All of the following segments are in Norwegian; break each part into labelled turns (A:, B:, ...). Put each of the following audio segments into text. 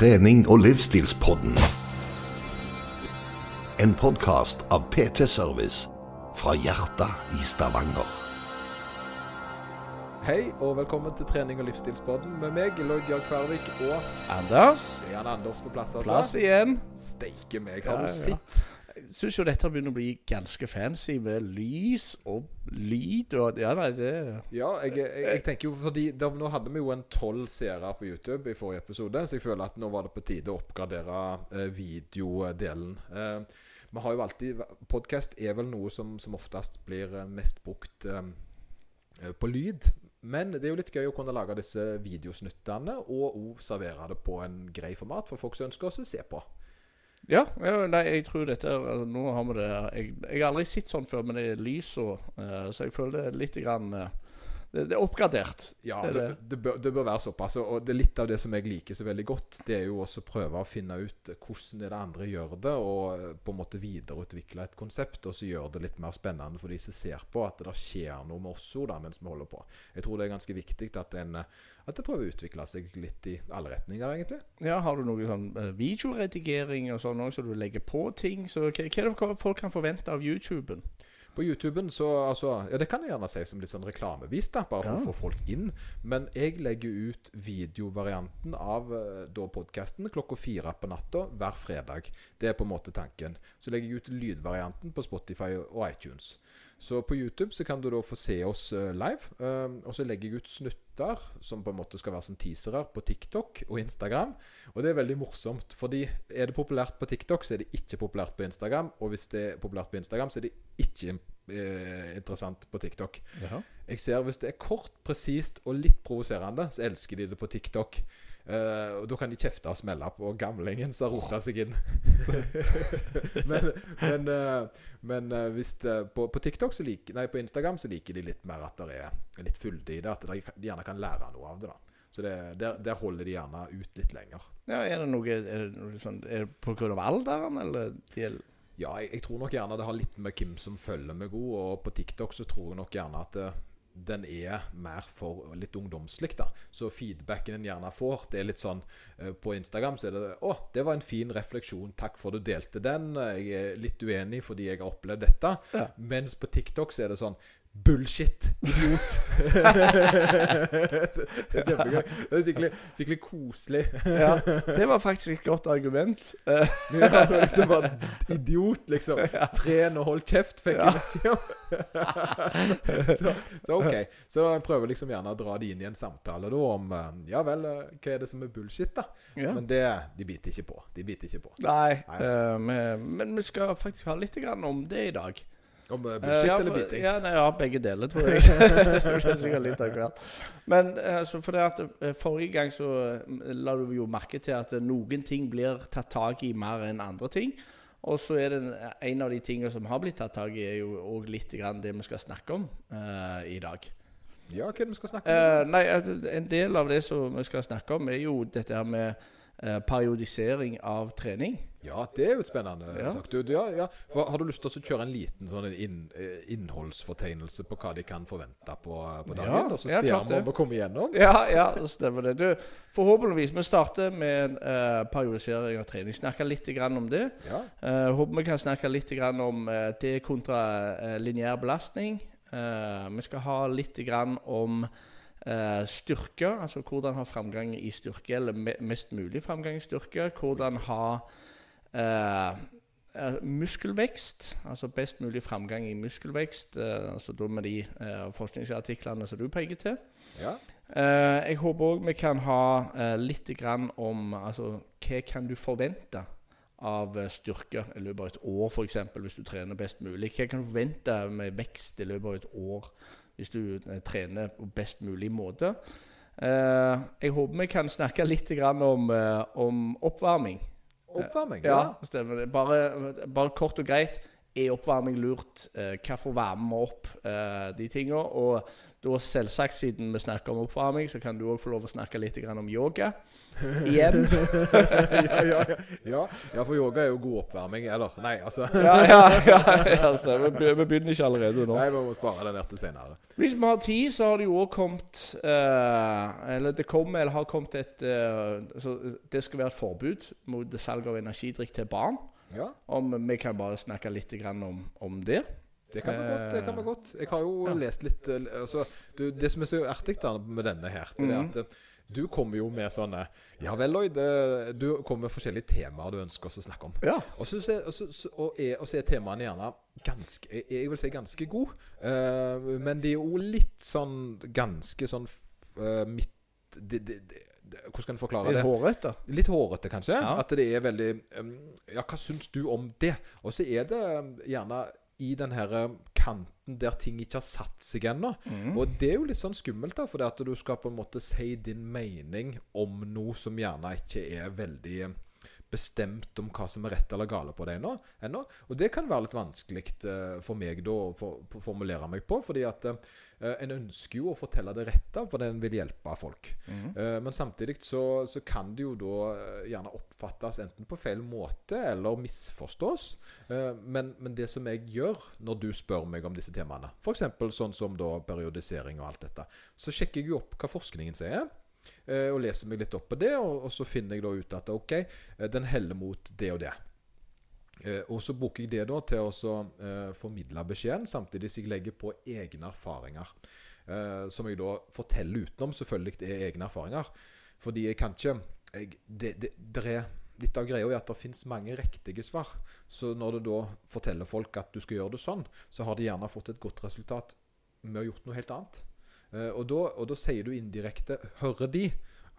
A: trening- og livsstilspodden. En podkast av PT Service fra hjertet i Stavanger.
B: Hei og velkommen til trening- og livsstilspodden med meg, Lloyd Jørg Færvik og
C: Anders,
B: Jan Anders på plass. altså.
C: plass igjen.
B: Steike meg,
C: Ja,
B: har du
C: ja.
B: sett?
C: Syns jo dette begynner å bli ganske fancy med lys og lyd og Ja, nei, det
B: Ja, jeg, jeg, jeg tenker jo fordi da, Nå hadde vi jo en tolv seere på YouTube i forrige episode, så jeg føler at nå var det på tide å oppgradere eh, videodelen. Eh, vi har jo alltid Podkast er vel noe som, som oftest blir eh, mest brukt eh, eh, på lyd. Men det er jo litt gøy å kunne lage disse videosnuttene og òg servere det på en grei format for folk som ønsker oss å se på.
C: Ja, ja nei, jeg tror dette altså, Nå har vi det jeg, jeg har aldri sett sånn før, men det er lys og eh, Så jeg føler det er litt grann uh, det, det er oppgradert.
B: Ja,
C: Det er
B: det, bør, det bør være såpass. Og det er litt av det som jeg liker så veldig godt. Det er jo også å prøve å finne ut hvordan er det andre gjør det, og eh, på en måte videreutvikle et konsept. Og så gjøre det litt mer spennende for de som ser på, at det skjer noe med oss òg mens vi holder på. Jeg tror det er ganske viktig at en at det prøver å utvikle seg litt i alle retninger, egentlig.
C: Ja, Har du noe sånn eh, videoredigering og sånn òg, så du legger på ting? Så hva, er det folk kan forvente av YouTuben?
B: På YouTuben så altså, Ja, det kan jeg gjerne si som litt sånn reklamevis, da, bare for
C: Ja.
B: å få folk inn. Men jeg legger ut videovarianten av eh, da podkasten klokka fire på natta hver fredag. Det er på en måte tanken. Så legger jeg ut lydvarianten på Spotify og iTunes. Så på YouTube så kan du da få se oss eh, live. eh, og så legger jeg ut snutter som på en måte skal være som teasere på TikTok og Instagram. Og det er veldig morsomt, fordi er det populært på TikTok, så er det ikke populært på Instagram. Og hvis det er populært på Instagram, så er det ikke eh, interessant på TikTok.
C: Jaha.
B: Jeg ser Hvis det er kort, presist og litt provoserende, så elsker de det på TikTok. Eh, og Da kan de kjefte og smelle på gamlingen som har rota seg inn. men men, uh, men uh, hvis på, på TikTok så liker, Nei, på Instagram så liker de litt mer at det er litt fylde i det. At de, de gjerne kan lære noe av det. da Så det, der, der holder de gjerne ut litt lenger.
C: ja er det noe, er det noe sånn Er det på grunn av alderen, eller de,
B: Ja, jeg, jeg tror nok gjerne det har litt med hvem som følger med god. Og på TikTok så tror jeg nok gjerne at den er mer for litt ungdomslig, da. Så feedbacken en gjerne får, det er litt sånn eh, På Instagram så er det 'Å, det var en fin refleksjon. Takk for du delte den. Jeg er litt uenig fordi jeg har opplevd dette.'
C: Ja.
B: Mens på TikTok så er det sånn Bullshit! Idiot! det kjempegøy. Det er skikkelig, skikkelig koselig.
C: Ja, det var faktisk et godt argument.
B: Ja, det var liksom bare idiot, liksom. Tren og hold kjeft, fikk jeg beskjed så, så OK. Så jeg prøver liksom gjerne å dra de inn i en samtale da om eh, Ja vel, eh, hva er det som er bullshit, da?
C: ja.
B: Men det De biter ikke på. De biter ikke på.
C: Nei,
B: Nei.
C: Uh, men, men vi skal faktisk ha litt grann om det i dag.
B: Om bullshit
C: uh,
B: ja,
C: for, eller
B: biting.
C: Ja, nei, ja, begge deler, tror jeg. det er sikkert litt akkurat. Men altså, for det at eh, forrige gang så eh, la du jo merke til at eh, noen ting blir tatt tak i mer enn andre ting. Og så er det en- av de tingene som har blitt tatt tak i, er jo òg litt grann det vi skal snakke om uh, i dag.
B: Ja, hva er det vi skal snakke om?
C: Uh, nei, En del av det som vi skal snakke om, er jo dette her med eh, periodisering av trening.
B: Ja, det er jo spennende
C: Ja.
B: sagt. Du, ja, ja. Har du lyst til å kjøre en liten sånn inn, eh, innholdsfortegnelse på hva de kan forvente på, på dagen? Og så ser vi om vi kommer igjennom?
C: Ja, ja, stemmer det. Du, forhåpentligvis. Vi starter med eh, periodisering av trening. Snakke litt grann om det. Eh, håper vi kan snakke litt grann om eh, det kontra uh, lineær belastning. Eh, vi skal ha litt grann om eh, styrke, altså hvordan ha framgang i styrke, eller me mest mulig framgang i styrke. Hvordan ha uh, muskelvekst, altså best mulig framgang i muskelvekst. Uh, altså da med de forskningsartiklene som du peker til.
B: ja.
C: Jeg håper òg vi kan ha uh, litt grann om altså, hva kan du forvente av styrke i løpet av et år, f.eks. hvis du trener best mulig. Hva kan du forvente med vekst i løpet av et år hvis du eh, trener på best mulig måte? Eh, jeg håper vi kan snakke litt grann om, eh, om oppvarming.
B: Oppvarming?
C: Ja, stemmer det. Bare, bare kort og greit. Er oppvarming lurt? Hvorfor varmer vi opp eh, de tinga? Og Da selvsagt, siden vi snakker om oppvarming, så kan du òg få lov å snakke litt om yoga. Igjen.
B: ja, ja, ja. ja, for yoga er jo god oppvarming. Eller nei, altså.
C: ja, ja, ja, altså, vi begynner ikke allerede nå.
B: Nei, vi må spare det ned til senere.
C: Hvis vi har tid, så har det jo òg kommet uh, Eller det kommer, eller har kommet et uh, så Det skal være et forbud mot salg av energidrikk til barn.
B: Ja,
C: Om vi kan bare snakke litt grann om, om det.
B: Det kan være godt. det kan være godt. Jeg har jo
C: Ja.
B: lest litt eh, altså, du, Det som er så artig med denne her, det er
C: Mhm.
B: at eh, du kommer jo med sånne Ja vel, Lloyd. eh, Du kommer med forskjellige temaer du ønsker oss å snakke om.
C: Ja.
B: Og så er, så, så, og er, og er temaene gjerne ganske Jeg vil si ganske gode. Uh, men de er jo litt sånn ganske sånn uh, midt de, de, det, det, Hvordan skal en forklare
C: Litt
B: det?
C: hårete.
B: Litt hårete, kanskje.
C: Ja.
B: At det er veldig um, Ja, hva syns du om det? Og så er det gjerne i den her um, kanten der ting ikke har satt seg ennå.
C: Mm.
B: Og det er jo litt sånn skummelt, da, for at du skal på en måte si din mening om noe som gjerne ikke er veldig um, bestemt om hva som er rett eller gale på det ennå. ennå. Og det kan være litt vanskelig eh, for meg da å formulere meg på, fordi at eh, en ønsker jo å fortelle det rette, for den vil hjelpe folk.
C: Mm.
B: Eh, Men samtidig så, så kan det jo da eh, gjerne oppfattes enten på feil måte eller misforstås. Eh, Men, men det som jeg gjør når du spør meg om disse temaene, f.eks. sånn som da periodisering og alt dette, så sjekker jeg jo opp hva forskningen sier. eh, Og leser meg litt opp på det, og, så finner jeg da ut at OK, eh, den heller mot det og det. Eh, og så bruker jeg det da til å eh, formidle beskjeden, samtidig som jeg legger på egne erfaringer. Eh, som jeg da forteller utenom selvfølgelig er egne erfaringer. Fordi jeg kan ikke jeg, det, det, det er Litt av greia er at det finnes mange riktige svar. Så når du da forteller folk at du skal gjøre det sånn, så har de gjerne fått et godt resultat med å ha gjort noe helt annet. Og, da, og da sier du indirekte Hører de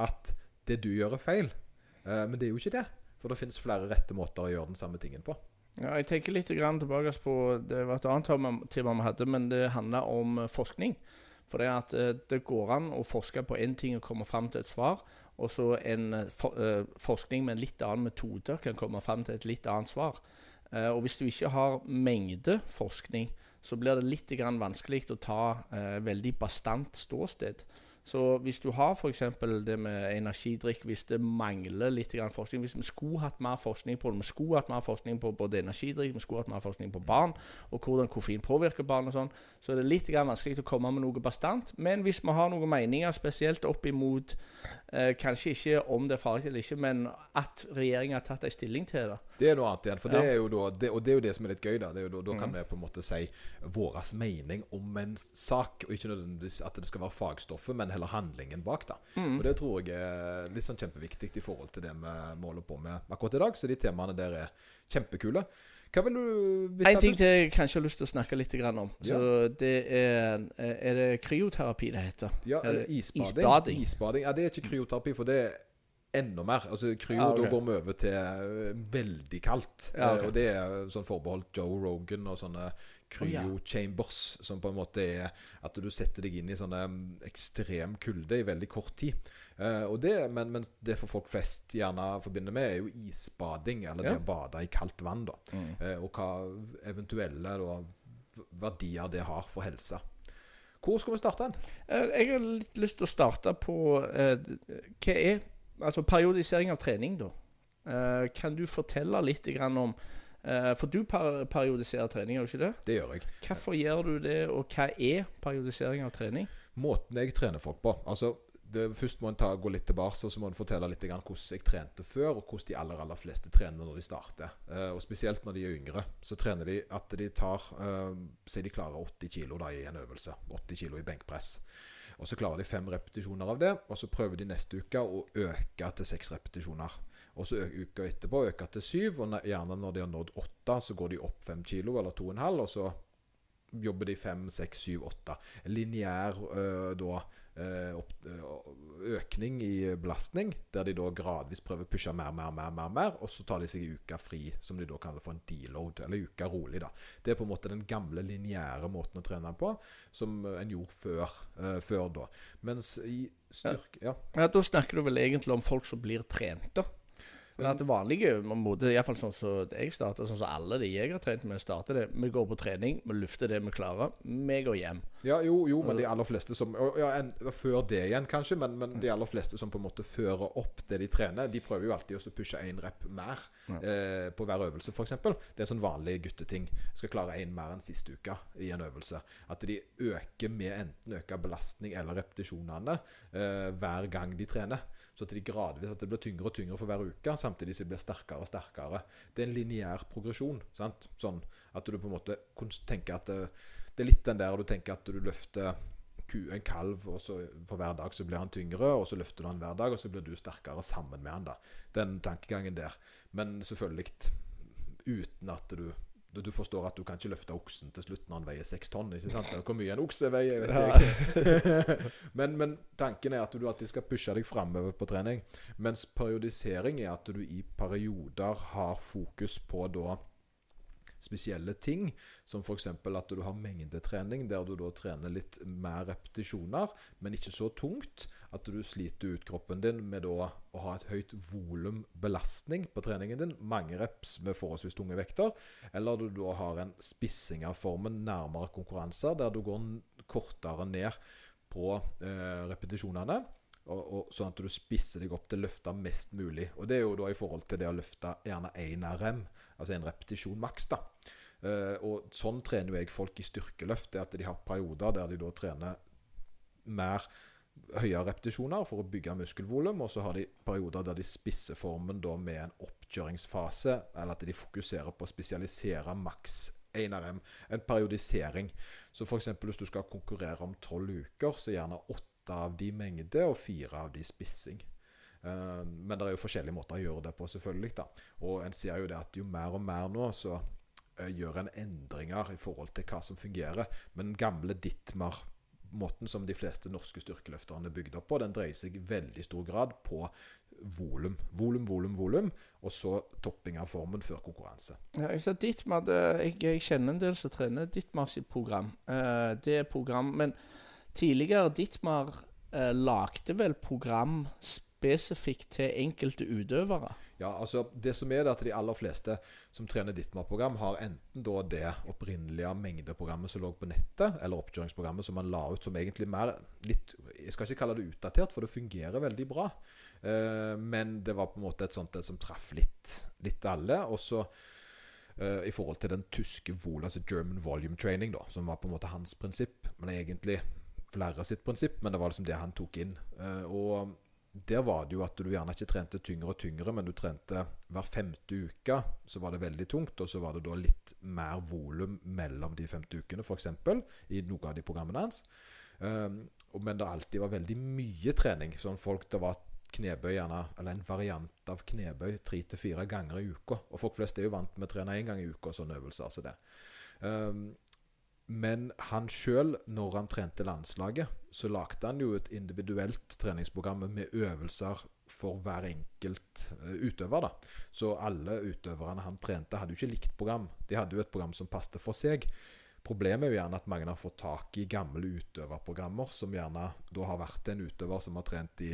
B: at det du gjør, er feil? Men det er jo ikke det. For det finnes flere rette måter å gjøre den samme tingen på.
C: Ja, jeg tenker litt tilbake på Det var et annet tema vi hadde, men det handla om eh, forskning. For det, at eh, det går an å forske på én ting og komme fram til et svar, og så en eh, for, forskning med en litt annen metode kan komme fram til et litt annet svar. Og hvis du ikke har mengdeforskning, så blir det litt vanskelig å ta veldig bastant ståsted. Så hvis du har f.eks. det med energidrikk, hvis det mangler litt forskning Hvis vi skulle hatt mer forskning på det, vi skulle hatt mer forskning på både energidrikk, vi skulle hatt mer forskning på barn, og hvordan koffein påvirker barn og sånn, så er det litt vanskelig å komme med noe bastant. Men hvis vi har noen meninger, spesielt opp imot eh, Kanskje ikke om det er farlig eller ikke, men at regjeringen har tatt en stilling til det.
B: Det er noe annet igjen. For
C: Ja.
B: det er jo da, det, og det er jo det som er litt gøy. Da Det er jo da, da kan
C: mm.
B: vi på en måte si vår mening om en sak, og ikke nødvendigvis at det skal være fagstoffet, men heller handlingen bak. da
C: Mm.
B: Og det tror jeg er litt sånn kjempeviktig i forhold til det vi holder på med akkurat i dag. Så de temaene der er kjempekule. Hva vil du
C: En ting til jeg kanskje har lyst til å snakke litt om. Så det er Er det kryoterapi det heter?
B: Ja,
C: eller
B: isbading.
C: isbading.
B: Ja, det er ikke kryoterapi, for det er enda mer. Altså Kryo,
C: Ja, okay.
B: da går vi over til eh, veldig kaldt.
C: Ja, ok.
B: Eh, og det er sånn forbeholdt Joe Rogan og sånne
C: Å, ja.
B: cryo-chambers, som på en måte er at du setter deg inn i sånne mm, ekstrem kulde i veldig kort tid. Uh, det, men, men det for folk flest gjerne forbinder med, er jo isbading, eller
C: Ja.
B: det å bade i kaldt vann. da
C: Mm.
B: Uh, Og hva eventuelle da, verdier det har for helsa. Hvor skal vi starte hen?
C: Jeg har litt lyst til å starte på eh, hva er Altså periodisering av trening, da. Uh, kan du fortelle litt grann om uh, For du per periodiserer trening, gjør du ikke det?
B: Det gjør jeg.
C: Hvorfor gjør du det, og hva er periodisering av trening?
B: Måten jeg trener folk på Altså, det, Først må en ta, gå litt tilbake og så må en fortelle litt grann hvordan jeg trente før, og hvordan de aller aller fleste trener når de starter. Uh, og Spesielt når de er yngre. Så trener de at de tar Si de klarer 80 kilo da, i en øvelse. 80 kilo i benkpress. Og Så klarer de fem repetisjoner av det, og så prøver de neste uke å øke til seks repetisjoner. Og så uka etterpå øke til syv, og gjerne når de har nådd åtte, så går de opp fem kilo, eller to og en halv, og så jobber de fem, seks, syv, åtte. Lineær øh, da opp, øh, økning i belastning, der de da gradvis prøver å pushe mer, mer, mer, mer, mer, og så tar de seg en uke fri, som de da kaller for en deload, eller uka rolig, da. Det er på en måte den gamle lineære måten å trene på, som en gjorde før, uh, før da. Mens i styrke Ja.
C: Ja, Da snakker du vel egentlig om folk som blir trent, da? Men at det vanlige måte, iallfall sånn som jeg starter, sånn som alle de jeg har trent med, starter det Vi går på trening, vi lufter det vi klarer, vi går hjem.
B: Ja, jo, jo, men de aller fleste som ja, en, Før det igjen, kanskje, men, men de aller fleste som på en måte fører opp det de trener, de prøver jo alltid å pushe én rep mer eh, på hver øvelse, f.eks. Det er sånn vanlig gutteting. Skal klare én mer enn siste uke i en øvelse. At de øker med enten øker belastning eller repetisjonene eh, hver gang de trener. Så at de gradvis at det blir tyngre og tyngre for hver uke, samtidig som de blir sterkere og sterkere. Det er en lineær progresjon. sant? Sånn at du på en måte tenker at det, det er litt den der du tenker at du løfter en kalv, og så for hver dag så blir han tyngre, og så løfter du han hver dag, og så blir du sterkere sammen med han. da. Den tankegangen der. Men selvfølgelig uten at du du forstår at du kan ikke løfte oksen til slutt når han veier seks tonn. ikke sant? Hvor mye en okse veier, vet jeg ikke. men, men, tanken er at du alltid skal pushe deg framover på trening. Mens periodisering er at du i perioder har fokus på da spesielle ting, som f.eks. at du har mengdetrening, der du da trener litt mer repetisjoner, men ikke så tungt at du sliter ut kroppen din med da å ha et høyt volum belastning på treningen din, mange reps med forholdsvis tunge vekter, eller du da har en spissing av formen nærmere konkurranser, der du går kortere ned på eh, repetisjonene. Og, og, sånn at du spisser deg opp til å løfte mest mulig. Og Det er jo da i forhold til det å løfte gjerne én RM, altså en repetisjon maks. da. Uh, og Sånn trener jo jeg folk i styrkeløft. det At de har perioder der de da trener mer høyere repetisjoner for å bygge muskelvolum. Og så har de perioder der de spisser formen da med en oppkjøringsfase, eller at de fokuserer på å spesialisere maks 1 RM. En periodisering. Så f.eks. hvis du skal konkurrere om tolv uker, så gjerne åtte av de mengde og fire av de spissing. Uh, men det er jo forskjellige måter å gjøre det på, selvfølgelig. da. Og en ser jo det at jo mer og mer nå, så uh, gjør en endringer i forhold til hva som fungerer. Men den gamle Ditmar måten som de fleste norske styrkeløfterne er bygd opp på, den dreier seg i veldig stor grad på volum. Volum, volum, volum, og så topping av formen før konkurranse.
C: Ja, jeg, Dittmar, jeg, jeg, kjenner en del som trener Dittmar sitt program. Uh, det er program, men Tidligere Ditmar eh, lagde vel program spesifikt til enkelte utøvere?
B: Ja, altså det som er det at De aller fleste som trener Ditmar-program, har enten da det opprinnelige mengdeprogrammet som lå på nettet, eller oppkjøringsprogrammet som man la ut som egentlig mer litt Jeg skal ikke kalle det utdatert, for det fungerer veldig bra. Eh, men det var på en måte et sånt et som traff litt, litt alle. Og så eh, i forhold til den tyske vol, altså German volume training, da, som var på en måte hans prinsipp. Men egentlig flere sitt prinsipp, men det var liksom det han tok inn. Uh, og der var det jo at du gjerne ikke trente tyngre og tyngre, men du trente hver femte uke. Så var det veldig tungt, og så var det da litt mer volum mellom de femte ukene, f.eks. i noen av de programmene hans. Um, men det alltid var veldig mye trening. Sånn folk det var knebøy gjerne, eller en variant av knebøy tre til fire ganger i uka. Og folk flest er jo vant med å trene én gang i uka og sånne øvelser. Altså det. Men han sjøl, når han trente landslaget, så lagde han jo et individuelt treningsprogram med øvelser for hver enkelt uh, utøver. da. Så alle utøverne han trente, hadde jo ikke likt program. De hadde jo et program som passet for seg. Problemet er jo gjerne at mange har fått tak i gamle utøverprogrammer, som gjerne da har vært en utøver som har trent i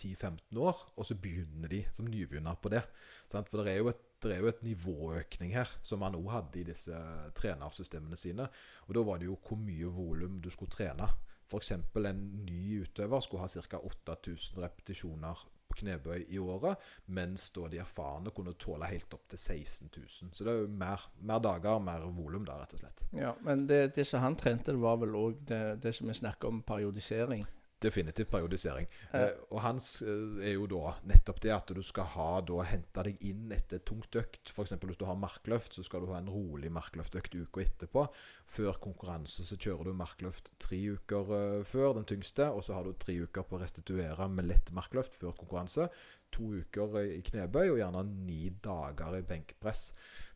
B: 10-15 år, og så begynner de som nybegynner på det. For det er jo et det er jo et nivåøkning her, som man òg hadde i disse trenersystemene sine. Og da var det jo hvor mye volum du skulle trene. F.eks. en ny utøver skulle ha ca. 8000 repetisjoner på knebøy i året, mens da de erfarne kunne tåle helt opp til 16 000. Så det er jo mer, mer dager, mer volum da, rett og slett.
C: Ja, Men det, det som han trente, det var vel òg det, det som vi snakker om periodisering?
B: Definitivt periodisering. Eh, og hans eh, er jo da nettopp det at du skal ha da hente deg inn etter tungt økt. F.eks. hvis du har markløft, så skal du ha en rolig markløftøkt uka etterpå. Før konkurranse så kjører du markløft tre uker eh, før, den tyngste. Og så har du tre uker på å restituere med lett markløft før konkurranse. To uker i knebøy og gjerne ni dager i benkpress.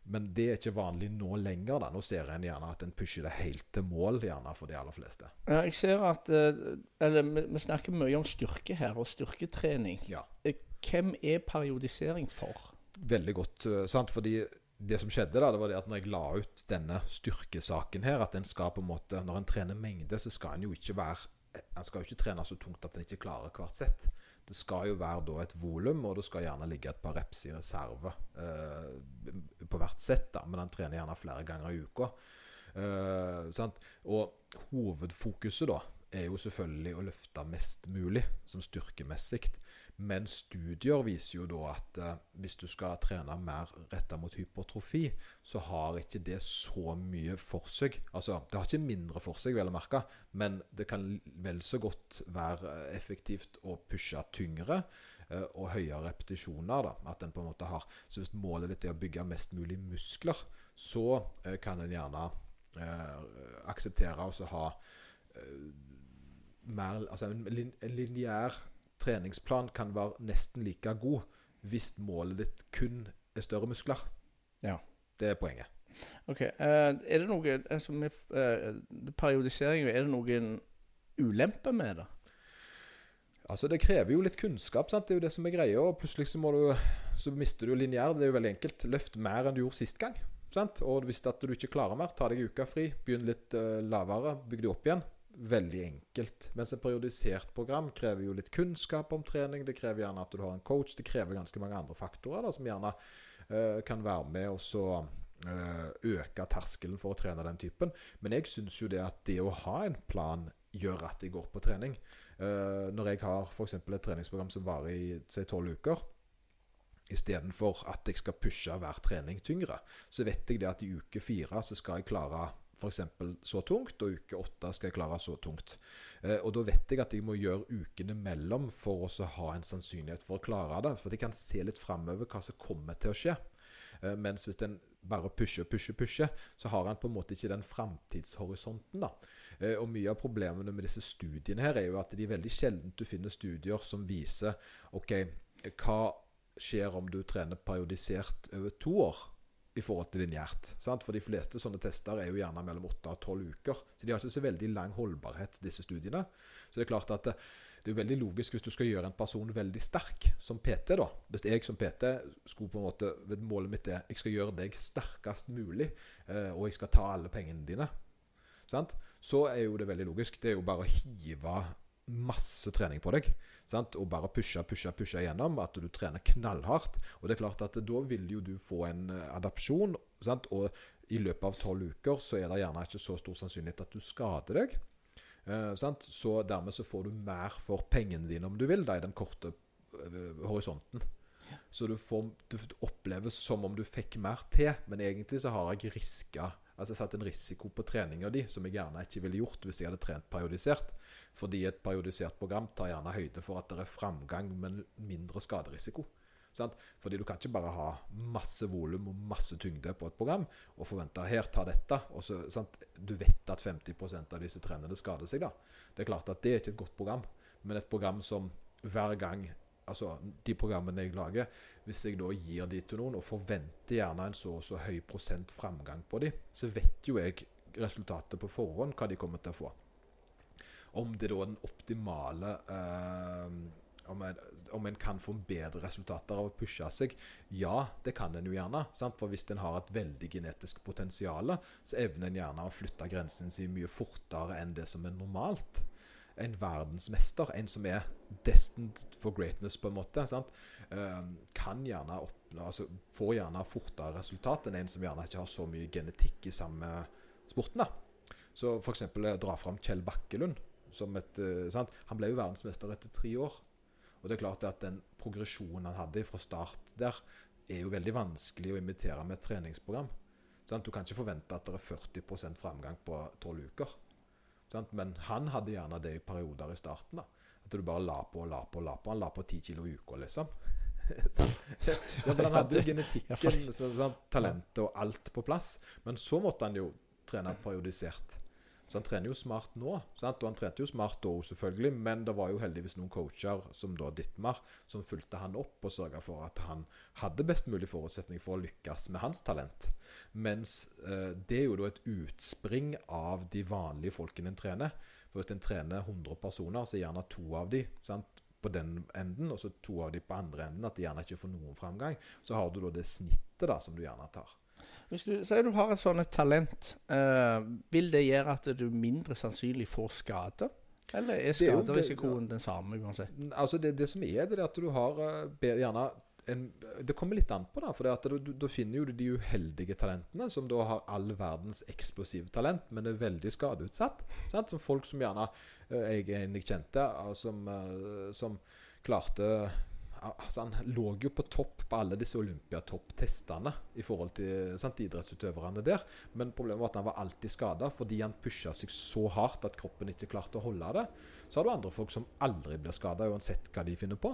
B: Men det er ikke vanlig nå lenger. da. Nå ser en gjerne at en pusher det helt til mål gjerne for de aller fleste.
C: Ja, jeg ser at eh, eller, Vi snakker mye om styrke her, og styrketrening.
B: Ja.
C: Eh, hvem er periodisering for?
B: Veldig godt. Eh, sant? Fordi det som skjedde, da, det var det at når jeg la ut denne styrkesaken her, at en skal på en måte Når en trener mengde, så skal en jo ikke være En skal jo ikke trene så tungt at en ikke klarer hvert sett. Det skal jo være da et volum, og det skal gjerne ligge et par reps i reserve eh, på hvert sett. da, Men han trener gjerne flere ganger i uka. Eh? Og hovedfokuset da er jo selvfølgelig å løfte mest mulig, som styrkemessig. Men studier viser jo da at eh, hvis du skal trene mer retta mot hypertrofi, så har ikke det så mye for seg. Altså, det har ikke mindre for seg, vel å merke, men det kan vel så godt være effektivt å pushe tyngre eh, og høyere repetisjoner. da, at den på en måte har, Så hvis målet ditt er å bygge mest mulig muskler, så eh, kan en gjerne eh, akseptere å ha eh, mer, altså en, en lineær treningsplan kan være nesten like god hvis målet ditt kun er større muskler.
C: Ja.
B: Det er poenget.
C: Ok, uh, Er det noe altså med uh, periodisering, er det noen ulemper med det?
B: Altså Det krever jo litt kunnskap. sant? Det er jo det som er greia. og Plutselig så, du, så mister du lineær. Det er jo veldig enkelt. Løft mer enn du gjorde sist gang. sant? Og hvis at du ikke klarer mer, ta deg uka fri. Begynn litt uh, lavere. Bygg det opp igjen veldig enkelt. Mens et periodisert program krever jo litt kunnskap om trening. Det krever gjerne at du har en coach. Det krever ganske mange andre faktorer da, som gjerne uh, kan være med og så uh, øke terskelen for å trene den typen. Men jeg syns jo det at det å ha en plan gjør at jeg går på trening. Uh, når jeg har f.eks. et treningsprogram som varer i si tolv uker, istedenfor at jeg skal pushe hver trening tyngre, så vet jeg det at i uke fire så skal jeg klare f.eks. så tungt, og uke åtte skal jeg klare så tungt. Eh, og da vet jeg at jeg må gjøre ukene mellom for å ha en sannsynlighet for å klare det. For at jeg kan se litt framover hva som kommer til å skje. Eh, mens hvis en bare pusher, pusher, pusher, så har en på en måte ikke den framtidshorisonten. Eh, og mye av problemene med disse studiene her er jo at de veldig sjelden du finner studier som viser OK, hva skjer om du trener periodisert over to år? I forhold til lineært. For de fleste sånne tester er jo gjerne mellom 8 og 12 uker. Så de har ikke så veldig lang holdbarhet, disse studiene. Så det er klart at det, det er veldig logisk hvis du skal gjøre en person veldig sterk som PT. da. Hvis jeg som PT skulle på en måte, Målet mitt er jeg skal gjøre deg sterkest mulig, eh, og jeg skal ta alle pengene dine. Sant? Så er jo det veldig logisk. Det er jo bare å hive masse trening på deg. Sant? Og bare pushe, pushe, pushe igjennom. At du trener knallhardt. Og det er klart at da vil jo du få en eh, adopsjon. Sant? Og i løpet av tolv uker så er det gjerne ikke så stor sannsynlighet at du skader deg. Uh, så dermed så får du mer for pengene dine, om du vil, da, i den korte uh, horisonten. Så du, får, du oppleves som om du fikk mer til, men egentlig så har jeg riska Altså jeg satt en risiko på treninga di som jeg gjerne ikke ville gjort hvis jeg hadde trent periodisert. Fordi et periodisert program tar gjerne høyde for at det er framgang, men mindre skaderisiko. Sant? Fordi du kan ikke bare ha masse volum og masse tyngde på et program og forvente her, ta dette. Så? Du vet at 50% av disse trendene skader seg. da. Det er klart at det er ikke et godt program, men et program som hver gang altså de programmene jeg lager, hvis jeg da gir de til noen og forventer gjerne en så og så høy prosent framgang på de, så vet jo jeg resultatet på forhånd hva de kommer til å få. Om det da er den optimale eh, om, en, om en kan få bedre resultater av å pushe seg? Ja, det kan en jo gjerne. Sant? For hvis en har et veldig genetisk potensial, så evner en gjerne å flytte grensen sin mye fortere enn det som er normalt en verdensmester, en som er destined for greatness, på en måte, sant? kan gjerne oppnå, altså, få gjerne fortere resultat enn en som gjerne ikke har så mye genetikk i samme sporten. da. Så f.eks. Eh, dra fram Kjell Bakkelund. som et, sant? Han ble jo verdensmester etter tre år. Og det er klart at den progresjonen han hadde fra start der, er jo veldig vanskelig å imitere med et treningsprogram. Sant? Du kan ikke forvente at det er 40% framgang på tolv uker. Sant? Men han hadde gjerne det i perioder i starten. da At du bare la på og la på og la på. Han la på ti kilo i uka, liksom. ja, men han hadde jo genetikken, talentet og alt på plass. Men så måtte han jo trene periodisert. Så han trener jo smart nå. Sant? Og han trente jo smart da selvfølgelig. Men det var jo heldigvis noen coacher, som da Dittmar, som fulgte han opp og sørga for at han hadde best mulig forutsetning for å lykkes med hans talent. Mens eh, det er jo da et utspring av de vanlige folkene en trener. For hvis en trener 100 personer, så er gjerne to av de sant, på den enden, og så to av de på andre enden, at de gjerne ikke får noen framgang. Så har du da det snittet da, som du gjerne tar.
C: Hvis du sier du har et sånt talent, uh, vil det gjøre at du mindre sannsynlig får skade? Eller er
B: er
C: skaderisikoen den samme uansett?
B: Altså det, det som er, det er at du har eh, gjerne en, Det kommer litt an på, da. For da finner jo du de uheldige talentene som da har all verdens eksplosive talent, men er veldig skadeutsatt. Sant? Som folk som gjerne eh, Jeg jeg kjente, eh, som, eh, som klarte Altså Han lå jo på topp på alle disse Olympiatopp-testene i forhold til sant, idrettsutøverne der. Men problemet var at han var alltid skada fordi han pusha seg så hardt at kroppen ikke klarte å holde det. Så har du andre folk som aldri blir skada, uansett hva de finner på.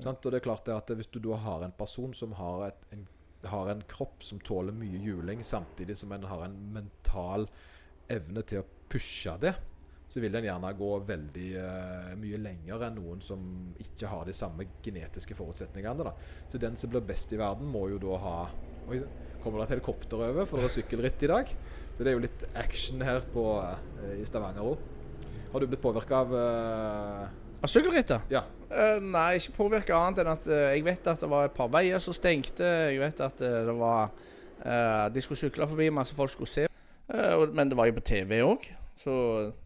B: Sant? Og det er klart at Hvis du da har en person som har, et, en, har en kropp som tåler mye juling, samtidig som en har en mental evne til å pushe det, så vil den gjerne gå veldig uh, mye lenger enn noen som ikke har de samme genetiske forutsetningene. Da. Så den som blir best i verden, må jo da ha Oi, kommer det et helikopter over, for det er sykkelritt i dag. Så det er jo litt action her på, uh, i Stavanger òg. Har du blitt påvirka av uh,
C: Av sykkelrittet?
B: Ja.
C: Uh, nei, ikke påvirka annet enn at jeg vet at det var et par veier som stengte. Jeg vet at det var De skulle sykle forbi, masse folk skulle se. Men det var jo på TV òg. Så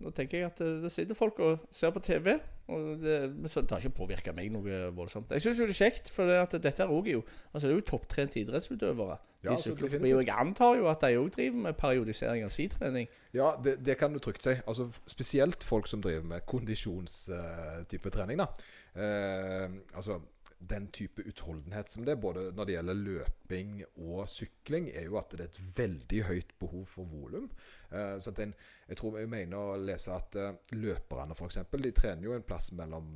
C: da tenker jeg at eh, det sitter folk og ser på TV. Og det, så det har ikke påvirka meg noe voldsomt. Jeg syns jo det er kjekt, for det at dette er jo Altså det er jo topptrente idrettsutøvere.
B: Ja,
C: De sykler forbi. Og jeg antar jo at de òg driver med periodisering av sitrening
B: Ja, det, det kan du trygt si. Altså, spesielt folk som driver med kondisjonstype trening. da. Uh, altså, den type utholdenhet som det, både når det gjelder løping og sykling, er jo at det er et veldig høyt behov for volum. Eh, så at en, jeg tror jeg mener å lese at eh, løperne f.eks. de trener jo en plass mellom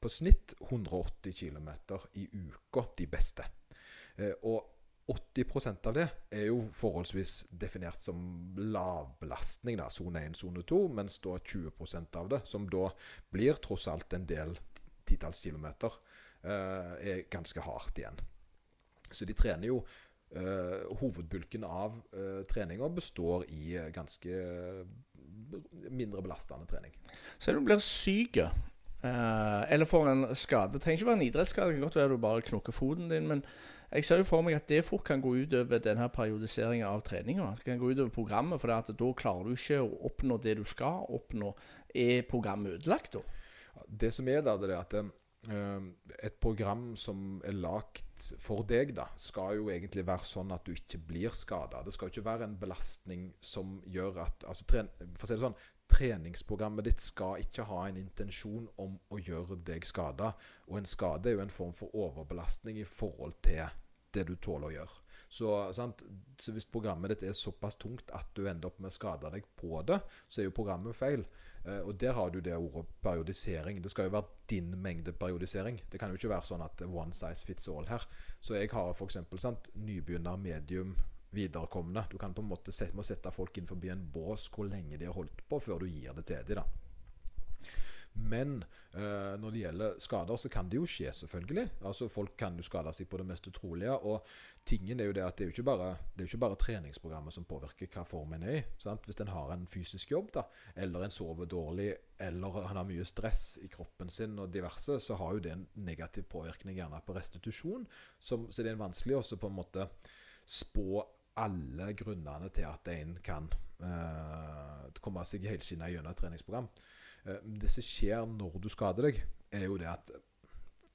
B: på snitt 180 km i uka, de beste. Eh, og 80% av det er jo forholdsvis definert som lavbelastning, da, sone 1, sone 2, mens da 20% av det, som da blir tross alt en del titalls kilometer, er ganske hardt igjen. Så de trener jo Uh, Hovedbulken av uh, treninga består i eh, ganske eh, mindre belastende trening.
C: Så du blir syk, uh, eller får en skade. Det trenger ikke være en idrettsskade, det kan godt være du bare knokker foten din. Men jeg ser jo for meg at det fort kan gå utover denne periodiseringa av treninga. Det kan gå utover programmet, for da klarer du ikke å oppnå det du skal oppnå. Er programmet ødelagt da?
B: Det som er der, det er at eh, et program som er lagt for deg, da, skal jo egentlig være sånn at du ikke blir skada. Det skal jo ikke være en belastning som gjør at altså, tren, For å si det sånn, treningsprogrammet ditt skal ikke ha en intensjon om å gjøre deg skada. Og en skade er jo en form for overbelastning i forhold til det du tåler å gjøre. Så, så hvis programmet ditt er såpass tungt at du ender opp med å skade deg på det, så er jo programmet feil. Eh, og der har du det ordet periodisering. Det skal jo være din mengde periodisering. Det kan jo ikke være sånn at one size fits all her. Så jeg har f.eks. nybegynner, medium, viderekomne. Du kan på en måte sette, må sette folk inn forbi en bås hvor lenge de har holdt på, før du gir det til dem. da. Men eh, når det gjelder skader, så kan det jo skje, selvfølgelig. Altså Folk kan jo skade seg på det mest utrolige. Og tingen er jo det at det er jo ikke bare, jo ikke bare treningsprogrammet som påvirker hva form en er i. sant? Hvis en har en fysisk jobb, da, eller en sover dårlig, eller han har mye stress i kroppen sin og diverse, så har jo det en negativ påvirkning gjerne på restitusjon. Som, så det er vanskelig også på en måte spå alle grunnene til at en kan eh, komme seg helskinna gjennom et treningsprogram. Eh, Det som skjer når du skader deg, er jo det at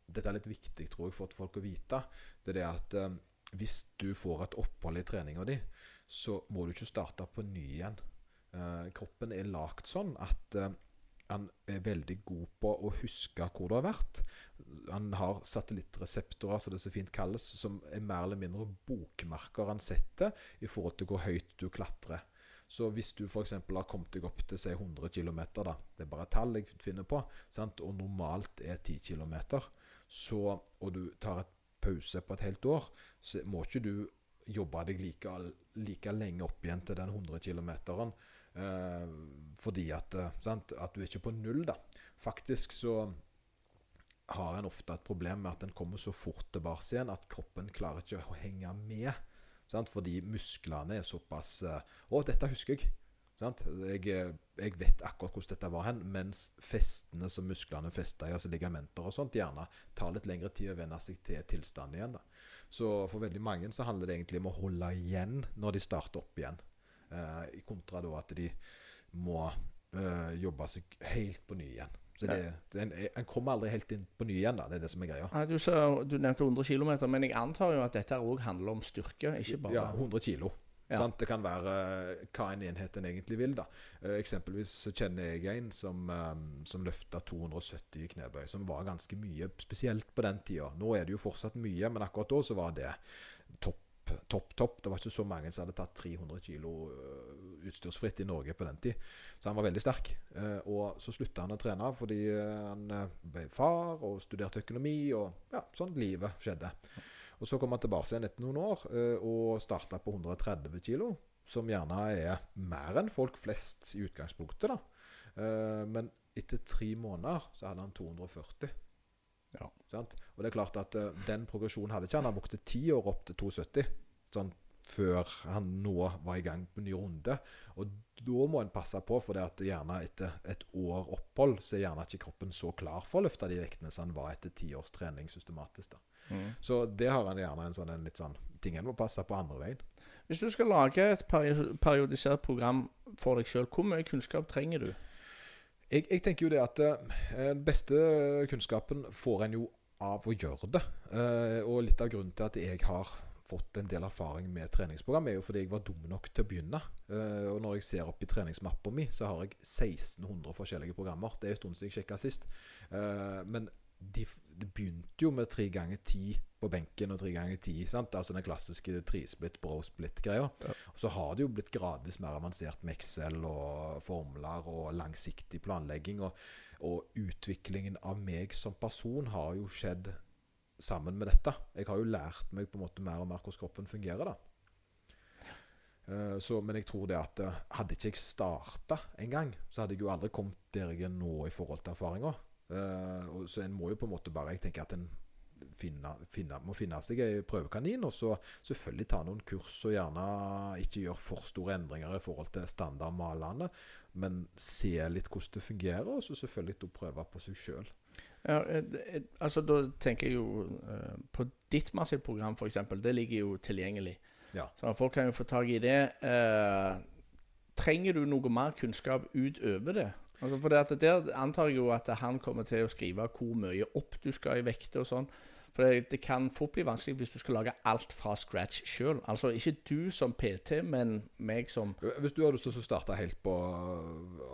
B: Dette er litt viktig tror jeg, for folk å vite. Det er det at eh, hvis du får et opphold i treninga di, så må du ikke starte på ny igjen. Eh, kroppen er lagd sånn at eh, han er veldig god på å huske hvor du har vært. Han har satellittreseptorer, som det så fint kalles, som er mer eller mindre bokmerker han setter i forhold til hvor høyt du klatrer. Så hvis du f.eks. har kommet deg opp til si 100 km, da, det er bare et tall jeg finner på, sant? og normalt er 10 km, så, og du tar et pause på et helt år, så må ikke du jobbe deg like, like lenge opp igjen til den 100 km. Eh, fordi at, eh, sant? at du er ikke på null, da. Faktisk så har en ofte et problem med at en kommer så fort tilbake igjen at kroppen klarer ikke å henge med. Sant? Fordi musklene er såpass eh, Å, dette husker jeg. Jeg, eh, jeg vet akkurat hvordan dette var hen, mens festene som musklene fester i, altså ligamenter og sånt, gjerne tar litt lengre tid å venne seg til tilstanden igjen. da. Så for veldig mange så handler det egentlig om å holde igjen når de starter opp igjen. Eh, kontra da at de må eh, jobbe seg helt på ny igjen. Så det, ja. den, en kommer aldri helt inn på ny igjen, da. Det er det som er greia.
C: Ja, du, sa, du nevnte 100 km, men jeg antar jo at dette òg handler om styrke, ikke bare
B: Ja, 100 kilo.
C: Ja.
B: Det kan være eh, hva en enhet en egentlig vil. da. Eh, eksempelvis så kjenner jeg en som, um, som løfta 270 i knebøy, som var ganske mye, spesielt på den tida. Nå er det jo fortsatt mye, men akkurat da så var det topp, topp, topp. Det var ikke så mange som hadde tatt 300 kilo øh, utstyrsfritt i Norge på den tid. Så han var veldig sterk. Eh, og så slutta han å trene fordi eh, han eh, ble far og studerte økonomi, og ja, sånn livet skjedde. Og så kom han tilbake igjen etter noen år eh, og starta på 130 kilo. Som gjerne er mer enn folk flest i utgangspunktet. da. Eh, men etter tre måneder så hadde han 240.
C: Ja.
B: Sant? Og det er klart at uh, den progresjonen hadde ikke han. Han brukte ti år opp til 270. Sånn før han nå var i gang på ny runde. Og da må en passe på, for det at gjerne etter et år opphold så er gjerne ikke kroppen så klar for å løfte de vektene som han var etter ti års trening systematisk. da.
C: Mm.
B: Så det har han gjerne en sånn en litt sånn ting en må passe på andre veien.
C: Hvis du skal lage et periodisert program for deg sjøl, hvor mye kunnskap trenger du?
B: Jeg, jeg tenker jo det at eh, den beste kunnskapen får en jo av å gjøre det. Eh, og litt av grunnen til at jeg har fått en del erfaring med treningsprogram, er jo fordi jeg var dum nok til å begynne. Eh, og når jeg ser opp i treningsmappa mi, så har jeg 1600 forskjellige programmer. Det er en stund siden jeg sjekka sist. Eh, men de, det begynte jo med tre ganger ti på benken og tre ganger ti. sant? Altså den klassiske trisplit, bro-split-greia.
C: Ja.
B: Så har det jo blitt gradvis mer avansert med Excel og formler og langsiktig planlegging. Og, og utviklingen av meg som person har jo skjedd sammen med dette. Jeg har jo lært meg på en måte mer og mer hvordan kroppen fungerer. da. Eh, Så, men jeg tror det at eh, hadde ikke jeg starta en gang, så hadde jeg jo aldri kommet der jeg er nå i forhold til erfaringer. Og så en må jo på en måte bare Jeg tenker at en finne, finne, må finne seg ei prøvekanin, og så selvfølgelig ta noen kurs, og gjerne ikke gjøre for store endringer i forhold til standardmalene, men se litt hvordan det fungerer, og så selvfølgelig å prøve på seg sjøl.
C: Ja, eh, eh, altså Da tenker jeg jo uh, på ditt massive program, f.eks. Det ligger jo tilgjengelig.
B: Ja.
C: Så folk kan jo få tak i det. Uh, trenger du noe mer kunnskap utover det? Altså for det Der antar jeg jo at han kommer til å skrive hvor mye opp du skal i vekter og sånn. For det, det kan fort bli vanskelig hvis du skal lage alt fra scratch sjøl. Altså ikke du som PT, men meg som
B: Hvis du har lyst til å starte helt på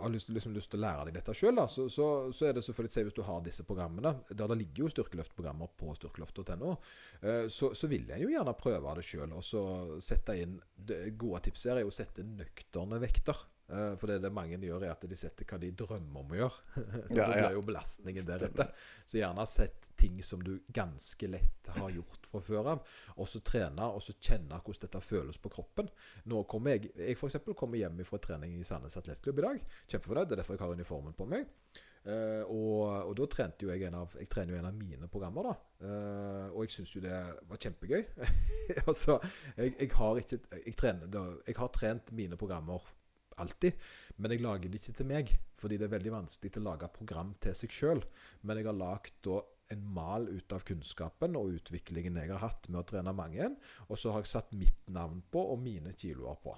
B: Har lyst, liksom lyst til å lære deg dette sjøl, så, så, så er det selvfølgelig si hvis du har disse programmene Der det ligger jo styrkeløftprogrammer på styrkeløft.no, eh, så, så vil en jo gjerne prøve det sjøl. Og så sette inn det Gode tips her er jo å sette nøkterne vekter. Eh, For det det mange gjør, er at de setter hva de drømmer om å gjøre.
C: ja, Ja, Det
B: blir jo belastningen deretter. Så gjerne sett ting som du ganske lett har gjort fra før av, og så trene og så kjenne hvordan dette føles på kroppen. Nå kommer jeg jeg for eksempel kommer hjem fra trening i Sandnes Atletklubb i dag. Kjempefornøyd. Det er derfor jeg har uniformen på meg. Uh, og, og da trente jo jeg en av Jeg trener jo en av mine programmer, da. Uh, og jeg syns jo det var kjempegøy. altså, jeg, jeg har ikke jeg, trener, da, jeg har trent mine programmer alltid, men jeg lager det ikke til meg. Fordi det er veldig vanskelig til å lage program til seg sjøl. Men jeg har lagd en mal ut av kunnskapen og utviklingen jeg har hatt med å trene mange. Og så har jeg satt mitt navn på og mine kiloer på.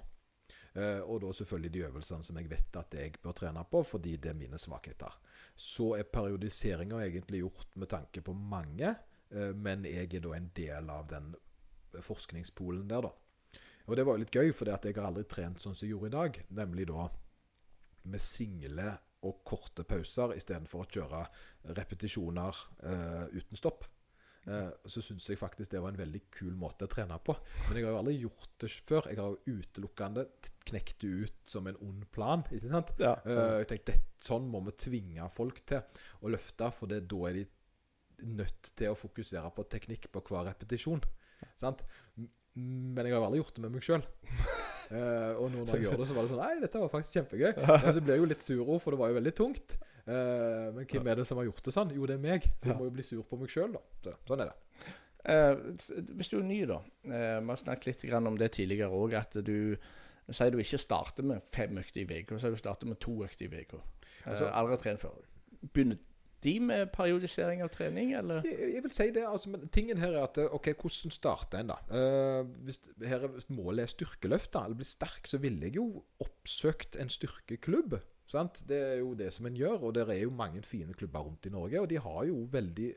B: Eh, og da selvfølgelig de øvelsene som jeg vet at jeg bør trene på, fordi det er mine svakheter. Så er periodiseringa egentlig gjort med tanke på mange, eh, men jeg er da en del av den forskningspolen der, da. Og det var litt gøy, for jeg har aldri trent sånn som jeg gjorde i dag. Nemlig da med single og korte pauser istedenfor å kjøre repetisjoner eh, uten stopp. Eh, så syns jeg faktisk det var en veldig kul måte å trene på. Men jeg har jo aldri gjort det før. Jeg har jo utelukkende knekt det ut som en ond plan. ikke sant?
C: Ja.
B: Eh, jeg tenkte, det, Sånn må vi tvinge folk til å løfte, for det, da er de nødt til å fokusere på teknikk på hver repetisjon. Sant? Men jeg har aldri gjort det med meg sjøl. og nå når jeg gjør det, så var det sånn Nei, dette var faktisk kjempegøy. Men så ble jeg jo litt sur for det var jo veldig tungt. uh, men hvem er det som har gjort det sånn? Jo, det er meg. Så jeg må jo bli sur på meg sjøl, da. Så, sånn er det.
C: uh, hvis du er ny, da. Vi har snakket litt grann om det tidligere òg, at du sier du ikke starter med fem økter i uka, så sier du starter med to økter i. Eh,
B: Altså-
C: aldri trent før. Begynner de med periodisering av trening, eller?
B: Jeg, jeg vil si det. altså, men Tingen her er at eh, OK, hvordan starter en, da? Uh, hvis, her, er- hvis målet er styrkeløft, da, eller bli sterk, så ville jeg jo oppsøkt en styrkeklubb. Sant? Det er jo det som en gjør, og det er jo mange fine klubber rundt i Norge. Og de har jo veldig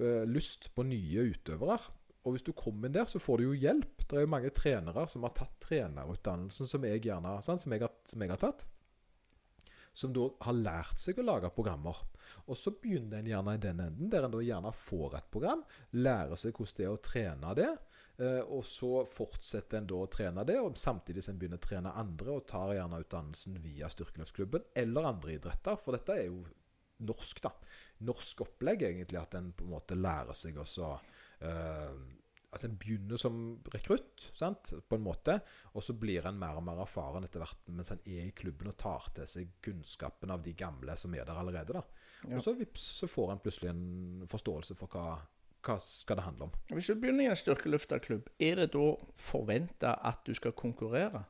B: uh, lyst på nye utøvere. Og hvis du kommer inn der, så får du jo hjelp. Det er jo mange trenere som har tatt trenerutdannelsen som jeg gjerne sant, som jeg har, som jeg har tatt. Som da har lært seg å lage programmer. Og så begynner en gjerne i den enden, der en da gjerne får et program, lærer seg hvordan det er å trene det. Eh, og så fortsetter en da å trene det, og samtidig som en begynner å trene andre, og tar gjerne utdannelsen via styrkeløpsklubben eller andre idretter. For dette er jo norsk, da. Norsk opplegg, egentlig, at en på en måte lærer seg også Uh, altså En begynner som rekrutt, sant, på en måte, og så blir en mer og mer erfaren etter hvert mens en er i klubben og tar til seg kunnskapen av de gamle som er der allerede. da. Ja. Og så vips, så får en plutselig en forståelse for hva, hva skal det handle om.
C: Hvis du begynner i en styrkeløfterklubb, er det da forventa at du skal konkurrere?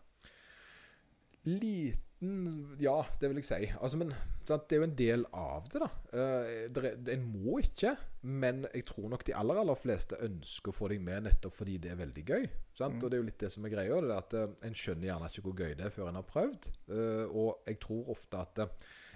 B: Liten Ja, det vil jeg si. Altså, men sant, det er jo en del av det, da. Uh, en må ikke, men jeg tror nok de aller aller fleste ønsker å få deg med nettopp fordi det er veldig gøy. Mm. Og det er jo litt det som er greia. Det er at uh, En skjønner gjerne ikke hvor gøy det er før en har prøvd. Uh, og jeg tror ofte at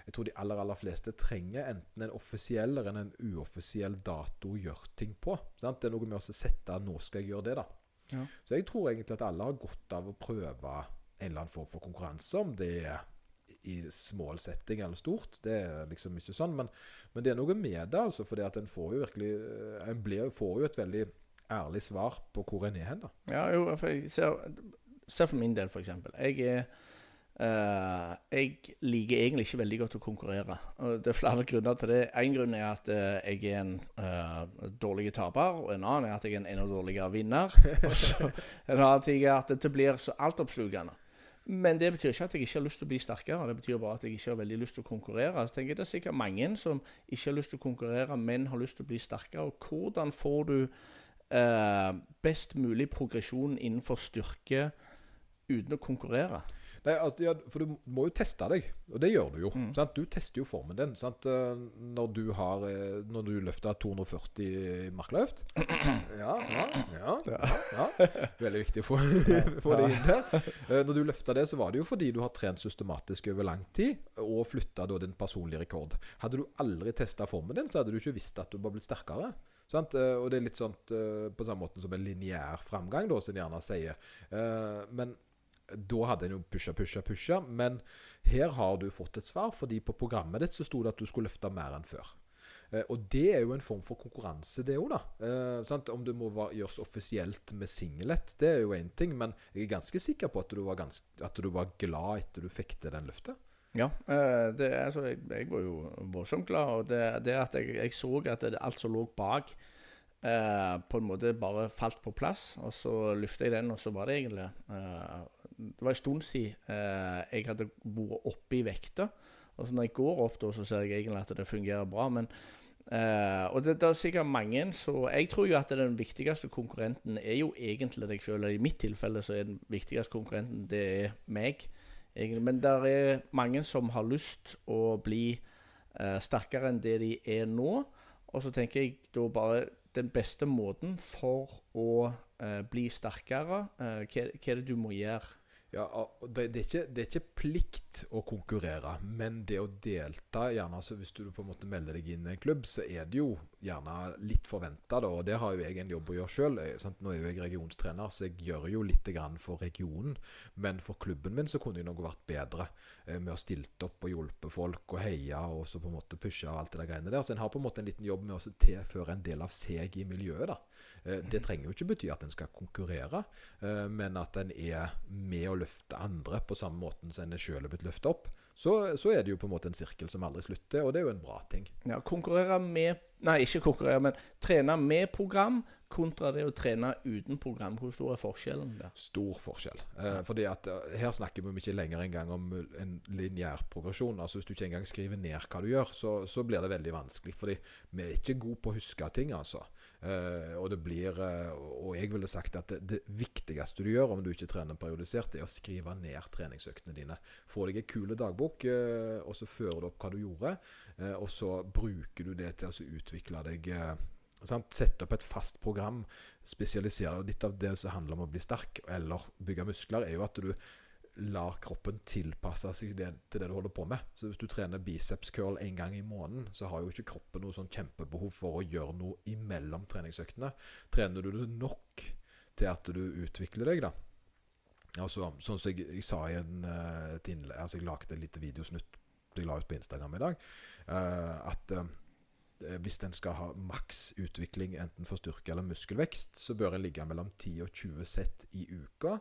B: jeg tror de aller aller fleste trenger enten en offisiell eller en uoffisiell dato å gjøre ting på. Sant? Det er noe med å sette 'nå skal jeg gjøre det', da. Ja. Så jeg tror egentlig at alle har godt av å prøve en eller annen form for konkurranse, om det er i smålsetting eller stort. Det er liksom ikke sånn. Men, men det er noe med det, altså. For en får jo virkelig eh, En får jo et veldig ærlig svar på hvor en er hen. da.
C: Ja, jo, for jeg ser, ser for min del, f.eks. Jeg er Uh, jeg liker egentlig ikke veldig godt å konkurrere. Og Det er flere grunner til det. En grunn er at uh, jeg er en uh, dårlig taper, og en annen er at jeg er en enda dårligere vinner. Og så en annen ting er at det blir så altoppslukende. Men det betyr ikke at jeg ikke har lyst til å bli sterkere. Det betyr bare at jeg ikke har veldig lyst til å konkurrere. Så tenker jeg Det er sikkert mange som ikke har lyst til å konkurrere, men har lyst til å bli sterkere. Og hvordan får du eh, best mulig progresjon innenfor styrke uten å konkurrere?
B: Altså, ja, For du må jo teste deg, og det gjør du jo. Mm. Du tester jo formen din. Sant? Eh, når du har eh, Når du løfter 240 markløft ja, ja, ja, ja, Veldig viktig å få, få det inn der. Eh, når du løfta det, så var det jo fordi du har trent systematisk over lang tid og flytta din personlige rekord. Hadde du aldri testa formen din, så hadde du ikke visst at du var blitt sterkere. Sant? Og det er litt sånn på samme måte som en lineær framgang, da, som de gjerne sier. Men da hadde en jo pusha, pusha, pusha. Men her har du fått et svar, fordi på programmet ditt så sto det at du skulle løfte mer enn før. Eh, og det er jo en form for konkurranse, det òg, da. Eh, Om det må gjøres offisielt med singlet, det er jo én ting. Men jeg er ganske sikker på at du var, ganske, at du var glad etter du fikk til den løftet.
C: Ja, eh, det, altså, jeg, jeg, var jo voldsomt glad. Og det, det at jeg, jeg, så at det, alt som lå bak, eh, på en måte bare falt på plass. Og så løfta jeg den, og så var det egentlig eh, det var en stund siden eh, jeg hadde vært oppe i vekta. Og så når jeg går opp, da, så ser jeg egentlig at det fungerer bra. Men, eh, og det, det, er sikkert mange, så jeg tror jo at den viktigste konkurrenten er jo egentlig deg sjøl. I mitt tilfelle så er den viktigste konkurrenten det er meg. Egentlig. Men det er mange som har lyst å bli eh, sterkere enn det de er nå. Og så tenker jeg da bare den beste måten for å eh, bli sterkere, eh, hva, hva er det du må gjøre?
B: Ja, det, er ikke, det, er ikke, plikt å konkurrere, men det å delta gjerne, altså Hvis du på en måte melder deg inn i en klubb, så er det jo gjerne litt forventa. Og det har jo jeg en jobb å gjøre sjøl. Nå er jo jeg regionstrener, så jeg gjør jo litt for regionen. Men for klubben min så kunne jeg nok vært bedre eh, med å stilt opp og hjulpet folk og heia og så på en måte pusha og alt det der greiene der. Så en har på en måte en liten jobb med å tilføre en del av seg i miljøet. da. Eh, det trenger jo ikke bety at en skal konkurrere, eh, men at en er med å løfte andre på samme måten som en sjøl er blitt løfta opp. Så, så, er det jo på en måte en sirkel som aldri slutter, og det er jo en bra ting.
C: Ja, Konkurrere med Nei, ikke konkurrere, men trene med program kontra det å trene uten program. Hvor stor er forskjellen der?
B: Stor forskjell. Eh, fordi at eh, Her snakker vi ikke lenger engang om en lineær progresjon. Altså Hvis du ikke engang skriver ned hva du gjør, så, så blir det veldig vanskelig. Fordi vi er ikke gode på å huske ting, altså. Eh, og det blir eh, Og jeg ville sagt at det, det, viktigste du gjør om du ikke trener periodisert, er å skrive ned treningsøktene dine. Få deg en kul dagbok, eh, og så fører du opp hva du gjorde. Eh, og så bruker du det til å utvikle deg. Sant? Sette opp et fast program. Spesialisere Litt av det som handler om å bli sterk eller bygge muskler, er jo at du lar kroppen tilpasse seg det, til det du holder på med. Så hvis du trener biceps curl en gang i måneden, så har jo ikke kroppen noe sånn kjempebehov for å gjøre noe imellom treningsøktene. Trener du det nok til at du utvikler deg, da. Altså, sånn som jeg, jeg sa i en, eh, et innlegg Altså, jeg lagde et lite videosnutt jeg la ut på Instagram i dag, uh, at uh, hvis en skal ha maks utvikling enten for styrke eller muskelvekst, så bør en ligge mellom 10 og 20 sett i uka.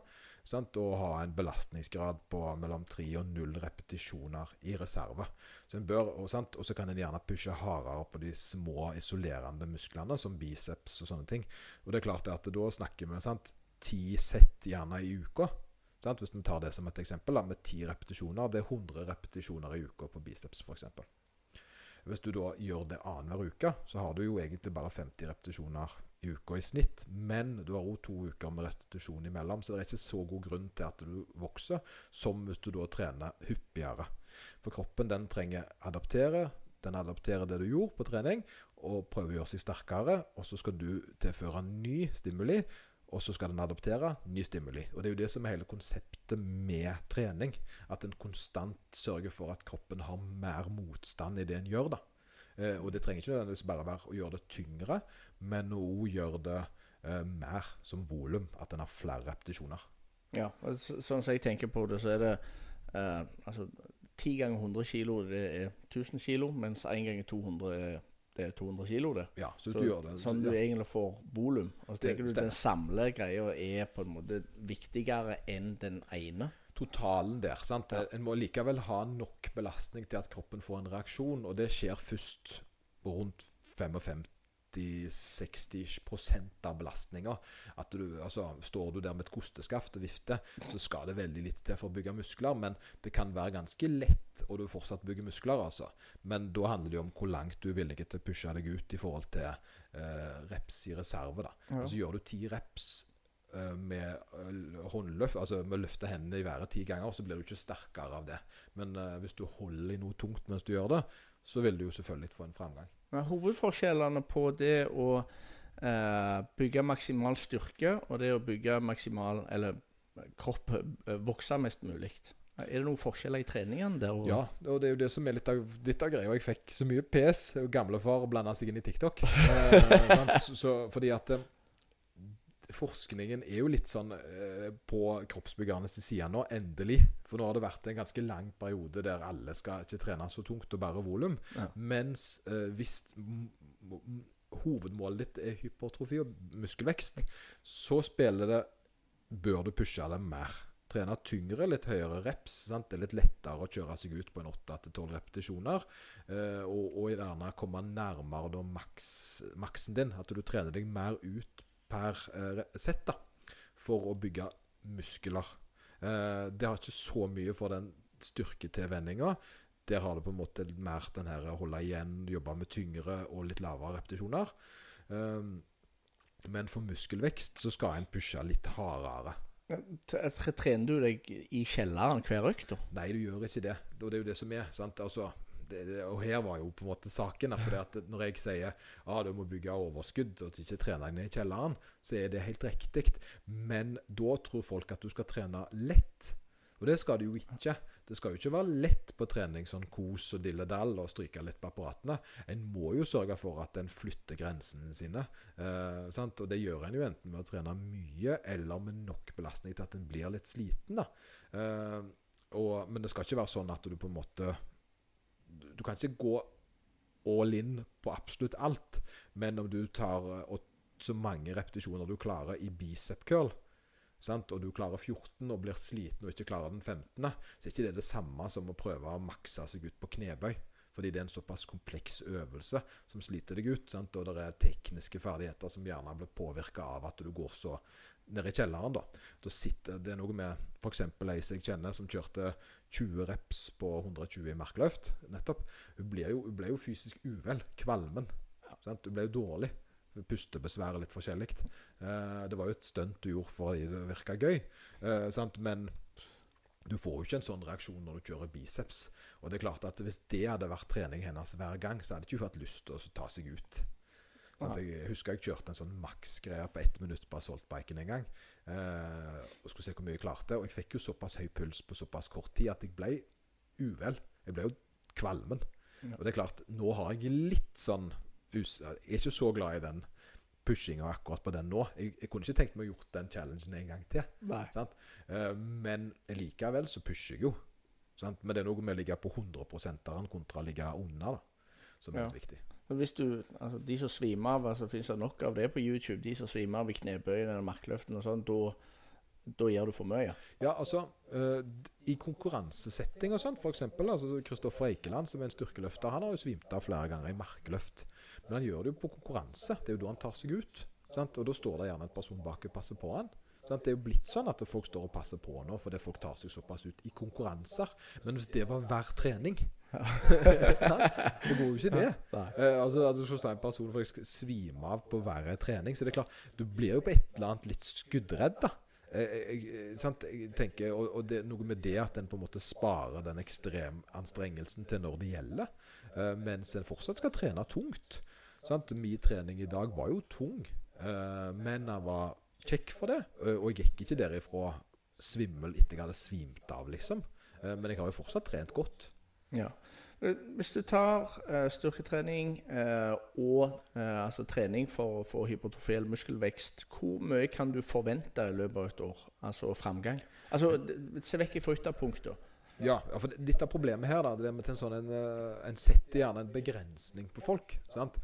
B: Sant? Og ha en belastningsgrad på mellom 3 og 0 repetisjoner i reserve. Så bør, og, og, så kan en gjerne pushe hardere på de små isolerende musklene, som biceps og sånne ting. Og det er klart at da snakker vi sant? 10 sett gjerne i uka. Sant? Hvis vi tar det som et eksempel, da, med 10 repetisjoner. Det er 100 repetisjoner i uka på biceps, f.eks. Hvis du da gjør det annenhver uke, så har du jo egentlig bare 50 repetisjoner i uka i snitt. Men du har òg to uker med restitusjon imellom, så det er ikke så god grunn til at du vokser som hvis du da trener hyppigere. For kroppen den trenger adaptere. Den adapterer det du gjorde på trening, og prøver å gjøre seg sterkere. Og så skal du tilføre ny stimuli og så skal den adoptere ny stimuli. Og Det er jo det som er hele konseptet med trening. At en konstant sørger for at kroppen har mer motstand i det en gjør. da. Eh, og det trenger ikke nødvendigvis bare være å gjøre det tyngre, men å gjøre det eh, mer som volum. At en har flere repetisjoner.
C: Ja, så, sånn som jeg tenker på det, så er det eh, altså 10 ganger 100 kilo det er 1000 kilo, mens 1 ganger 200 er det er 200 kilo, det.
B: Ja, så, så du gjør det.
C: Sånn du egentlig får volum. Og så tenker du den samlede greia er på en måte viktigere enn den ene.
B: Totalen der. sant? Ja. En må likevel ha nok belastning til at kroppen får en reaksjon, og det skjer først på rundt 55 50-60% av belastninga. Altså, står du der med et kosteskaft og vifter, så skal det veldig litt til for å bygge muskler. Men det kan være ganske lett, og du fortsatt bygger muskler. altså. Men da handler det jo om hvor langt du er villig til å pushe deg ut i forhold til eh, reps i reserve. da. Ja. Og så gjør du ti reps eh, med eh, håndløft, altså med å løfte hendene i været ti ganger, så blir du ikke sterkere av det. Men uh, hvis du holder i noe tungt mens du gjør det, så vil du jo selvfølgelig få en framgang.
C: Men hovedforskjellene på det å eh, bygge maksimal styrke og det å bygge maksimal Eller kropp eh, vokse mest mulig. Er det noen forskjeller i treningen der?
B: Ja, og det er jo det som er litt av, litt av greia. Jeg fikk så mye pes. Gamlefar blanda seg inn i TikTok. eh, så, fordi at eh, forskningen er jo litt sånn eh, på kroppsbyggernes side nå, endelig. For nå har det vært en ganske lang periode der alle skal ikke trene så tungt og bare volum. Ja. Mens eh, hvis hovedmålet ditt er hypertrofi og muskelvekst, så spiller det Bør du pushe det mer. Trene tyngre, litt høyere reps. Sant? Det er litt lettere å kjøre seg ut på en 8-12 repetisjoner. Eh, og, og gjerne komme nærmere da maks, maksen din. At du trener deg mer ut per eh, sett da, for å bygge muskler. Eh, det har ikke så mye for den styrke til vendinga. Der har det på en måte mer den her holde igjen, jobbe med tyngre og litt lavere repetisjoner. Eh, men for muskelvekst så skal en pushe litt hardere.
C: Trener du deg i kjelleren hver økt?
B: Nei, du gjør ikke det. Og det er jo det som er. sant? Altså, det, og her var jo på en måte saken. For når jeg sier at ah, du må bygge overskudd og ikke trene deg ned i kjelleren, så er det helt riktig. Men da tror folk at du skal trene lett. Og det skal det jo ikke. Det skal jo ikke være lett på trening, sånn kos og dilledall og stryke litt på apparatene. En må jo sørge for at en flytter grensene sine. Eh, og det gjør en jo enten med å trene mye eller med nok belastning til at en blir litt sliten. Eh, og, men det skal ikke være sånn at du på en måte du kan ikke gå all in på absolutt alt, men om du tar eh, så mange repetisjoner du klarer i bicep curl, sant? og du klarer 14 og blir sliten og ikke klarer den 15., så er ikke det det samme som å prøve å makse seg ut på knebøy. Fordi det er en såpass kompleks øvelse som sliter deg ut. Sant? Og det er tekniske ferdigheter som gjerne blir påvirka av at du går så nede i kjelleren. da. da sitter, det er noe med f.eks. ei jeg kjenner, som kjørte 20 reps på 120 i markløft. nettopp. Hun ble jo, hun ble jo fysisk uvel. Kvalmen. Sant? Hun ble jo dårlig. Pustebesværet litt forskjellig. Eh, det var jo et stunt du gjorde fordi det virka gøy. Eh, sant? Men du får jo ikke en sånn reaksjon når du kjører biceps. Og det er klart at Hvis det hadde vært trening hennes hver gang, så hadde ikke hun hatt lyst til å ta seg ut. Sånn Jeg husker jeg kjørte en sånn maksgreie på ett minutt på assaultbiken en gang. Eh, og skulle se hvor mye jeg klarte. Og jeg fikk jo såpass høy puls på såpass kort tid at jeg ble uvel. Jeg ble jo kvalmen.
C: Ja.
B: Og det er klart, nå har jeg litt sånn Jeg er ikke så glad i den pushinga akkurat på den nå. Jeg, jeg kunne ikke tenkt meg å gjort den challengen en gang til. Eh, men likevel så pusher jeg jo. Sant? Men det er noe med å ligge på 100 kontra å ligge under, da, som er
C: Ja.
B: viktig.
C: Hvis du, altså De som svimer av, altså finnes det nok av det på YouTube. De som svimer av i knebøyen eller markløften og sånn, da da gjør du for mye.
B: Ja, altså uh, I konkurransesetting og sånn, f.eks. Altså, Kristoffer Eikeland, som er en styrkeløfter, han har jo svimt av flere ganger i markløft. Men han gjør det jo på konkurranse. Det er jo da han tar seg ut. Sant? Og da står det gjerne en person bak og passer på han. Sant? Det er jo blitt sånn at folk står og passer på nå fordi folk tar seg såpass ut i konkurranser. Men hvis det var hver trening Det går jo ikke det. Eh, altså, altså Så en person faktisk svimer av på hver trening. Så det er klart, du blir jo på et eller annet litt skuddredd, da. Jeg, jeg, sant? jeg tenker, og, og det noe med det at en på en måte sparer den ekstremanstrengelsen til når det gjelder, eh, mens en fortsatt skal trene tungt. Sant? Min trening i dag var jo tung, eh, men jeg var kjekk for det. eh, Og jeg gikk ikke derifra svimmel etter jeg hadde svimt av, liksom. Eh, men jeg har jo fortsatt trent godt.
C: Ja. Eh, Hvis du tar eh, styrketrening eh, og eh, altså trening for, for hypotrofiell muskelvekst, hvor mye kan du forvente i løpet av et år? Altså framgang? Altså, Se vekk fra ytterpunktene.
B: Ja, for litt av problemet her da, det er med en sånn en, en setter gjerne en begrensning på folk. sant?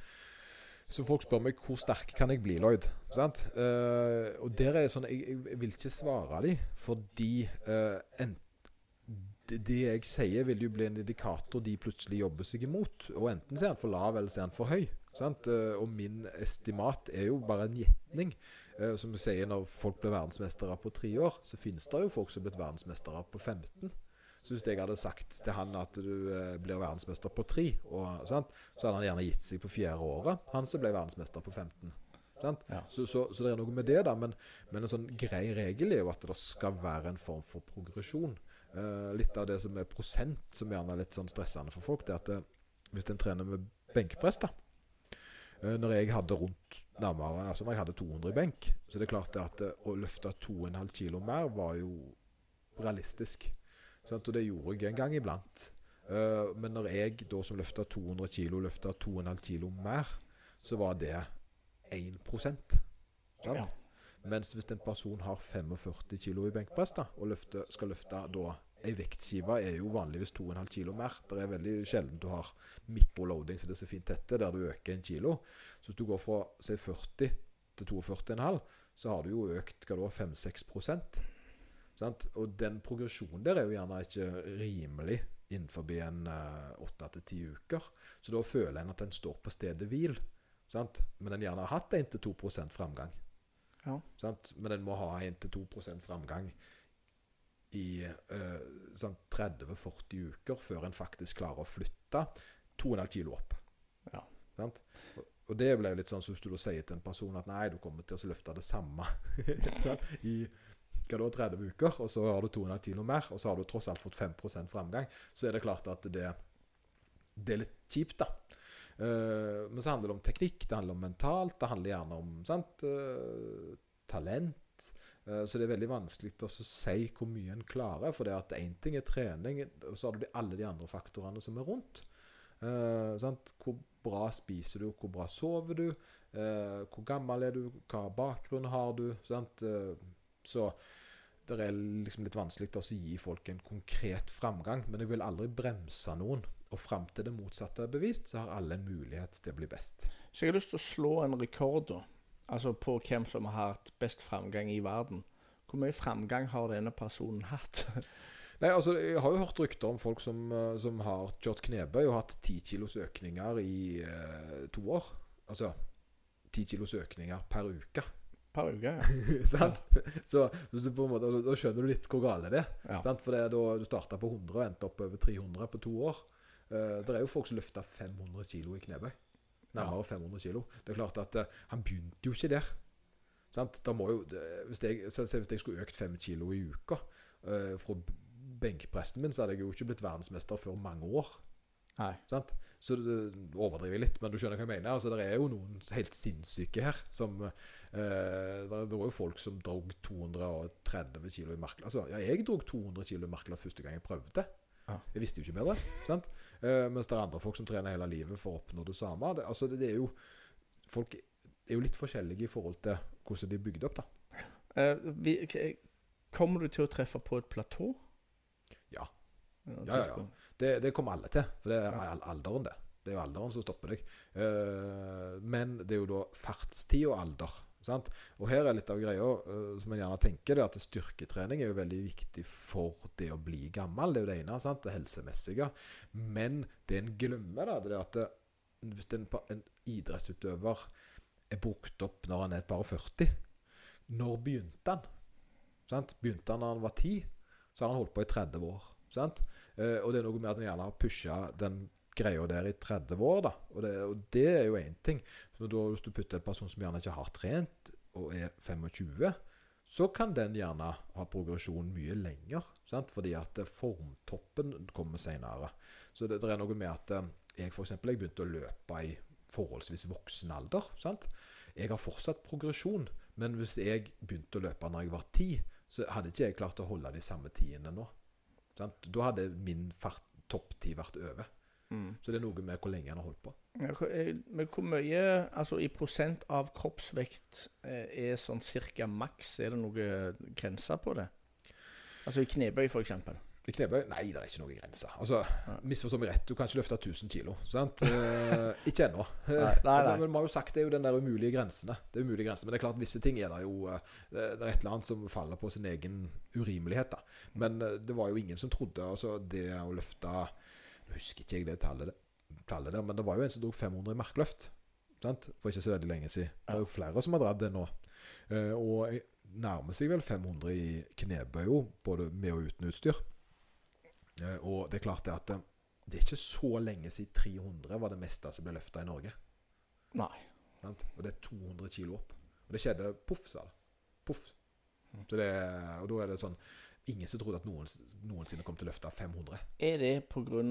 B: Så folk spør meg hvor sterk kan jeg bli, Lloyd. sant? Eh, og der er sånn, jeg, jeg vil ikke svare dem, fordi eh, en, det, det jeg sier, vil jo bli en indikator de plutselig jobber seg imot. Og enten så er han for lav, eller så er han for høy. sant? Eh, og min estimat er jo bare en gjetning. Eh, som vi sier, når folk blir verdensmestere på tre år, så finnes det jo folk som er blitt verdensmestere på 15. Så hvis jeg hadde sagt til han at du eh, blir verdensmester på tre, og, sant? så hadde han gjerne gitt seg på fjerde året. Han som ble verdensmester på 15. Sant?
C: Ja.
B: Så, så, så det er noe med det, da. Men, men en sånn grei regel er jo at det skal være en form for progresjon. Eh, litt av det som er prosent, som gjerne er litt sånn stressende for folk, det er at det, hvis en trener med benkpress, da eh, Når jeg hadde rundt nærmere Altså når jeg hadde 200 i benk, så er det klart det at eh, å løfte 2,5 kilo mer var jo realistisk. Sant? Og det gjorde jeg en gang iblant. Eh, men når jeg da som løfta 200 kg, løfta 2,5 kg mer, så var det 1 sant?
C: Ja.
B: Mens hvis en person har 45 kg i benkpress da, og løfte, skal løfte da Ei vektskive er jo vanligvis 2,5 kg mer. Det er veldig sjelden du har mikroloading, som det er så fint dette, der du øker en kilo. Så hvis du går fra si 40 til 42,5, så har du jo økt 5-6 Sant? Og den progresjonen der er jo gjerne ikke rimelig innenfor en åtte til ti uker. Så da føler en at en står på stedet hvil. Sant? Men en gjerne har hatt 1-2 framgang.
C: Ja.
B: Sant? Men en må ha 1-2% framgang i eh, sånn 30-40 uker før en faktisk klarer å flytte 2,5 kilo opp.
C: Ja.
B: Sant? Og- det ble litt sånn som hvis du sier til en person at nei, du kommer til å løfte det samme i hva da, 30 uker, og så har du 2,5 kilo mer, og så har du tross alt fått 5% framgang, så er det klart at det, det er litt kjipt, da. Uh, men så handler det om teknikk, det handler om mentalt, det handler gjerne om sant, uh, talent. Eh, så det er veldig vanskelig å si hvor mye en klarer. For det at én ting er trening, og så har du alle de andre faktorene som er rundt. Eh? Hvor bra spiser du, hvor bra sover du, eh, hvor gammel er du, hva bakgrunn har du? Sant? Så det er liksom litt vanskelig å gi folk en konkret framgang. Men jeg vil aldri bremse noen. Og fram til det motsatte er bevist, så har alle en mulighet til å bli best.
C: Så jeg har lyst til å slå en rekord da. Altså på hvem som har hatt best framgang i verden. Hvor mye framgang har denne personen hatt?
B: Nei, altså, Jeg har jo hørt rykter om folk som, eh, som har kjørt knebøy og hatt ti kilos økninger i eh, to år. Altså ti kilos økninger per uke.
C: Per uke, ja.
B: sant? Så, så måte, da skjønner du litt hvor gale det er.
C: ja.
B: Sant? For det er da du starta på 100 og endte opp over 300 på to år. Uh, det er jo folk som løfter 500 kilo i knebøy. Nærmere 500 kilo. Det er klart at uh, Han begynte jo ikke der. Sant? Da må jo, det, hvis, jeg, så, så hvis jeg skulle økt 5 kilo i uka uh, fra benkpresten min, så hadde jeg jo ikke blitt verdensmester før mange år.
C: Nei.
B: Sant? Så det overdriver litt, men du skjønner hva jeg mener. Altså, det er jo noen helt sinnssyke her som eh, Det var jo folk som drog 230 kg i markla. Altså, ja, jeg drog 200 kg i markla første gang jeg prøvde.
C: Ja.
B: Jeg visste jo ikke bedre. Sant? Eh, mens det er andre folk som trener hele livet for å oppnå det samme. Det, altså, det, det er jo Folk er jo litt forskjellige i forhold til hvordan de er bygd opp, da.
C: Eh, vi, kommer du til å treffe på et platå?
B: Ja.
C: Ja.
B: Det, det kommer alle til, for det er alderen, det. Det er jo alderen som stopper deg. Eh, men det er jo da fartstid og alder. Sant? Og her er litt av greia eh, som en gjerne tenker, det at styrketrening er jo veldig viktig for det å bli gammel. Det er jo det ene, sant? det helsemessige. Men det en glemmer, da, det er at det, hvis en, en idrettsutøver er brukt opp når han er bare 40 Når begynte han? Sant? Begynte han når han var 10, så har han holdt på i 30 år. Sant? Eh, og det er noe med at en gjerne har pusha den greia der i 30 år, da. Og det, og det er jo én ting. Så da, hvis du putter en person som gjerne ikke har trent, og er 25, så kan den gjerne ha progresjon mye lenger. Sant? Fordi at eh, formtoppen kommer seinere. Så det, det er noe med at eh, jeg eksempel, jeg begynte å løpe i forholdsvis voksen alder. Sant? Jeg har fortsatt progresjon, men hvis jeg begynte å løpe når jeg var ti, så hadde ikke jeg klart å holde de samme tidene nå. Sant? Da hadde min fart- topptid vært over.
C: Mm.
B: Så det er noe med hvor lenge han har holdt på.
C: Eh, Men hvor mye, altså i prosent av kroppsvekt, eh, er sånn cirka maks? Er det noe grense på det? Altså i knebøy, for eksempel.
B: Knebøy? Nei, det er ikke noen grense. Altså. Misforstå meg rett, du kan ikke løfte 1000 kilo. Sant? Eh, ikke ennå.
C: Nei.
B: Men, vi har jo sagt det er jo den der umulige grensene. Det er umulige grenser, Men det er klart visse ting er det jo eh, Det er et eller annet som faller på sin egen urimelighet. da. Men eh, det var jo ingen som trodde altså det å løfte Nå husker ikke jeg det tallet, tallet der, men det var jo en som dro 500 i markløft. Sant? For ikke så veldig lenge siden. Det er jo flere som har dratt det nå. Eh, og nærmer seg vel 500 i knebøy både med og uten utstyr. Eh, og det er klart det at eh, det er ikke så lenge siden 300 var det meste som ble løfta i Norge.
C: Nei.
B: Og det er 200 kilo opp. Og det skjedde poff, sa det. Poff. Så det, og da er det sånn Ingen som trodde at noen, noensinne kom til å løfte 500.
C: Er det pga.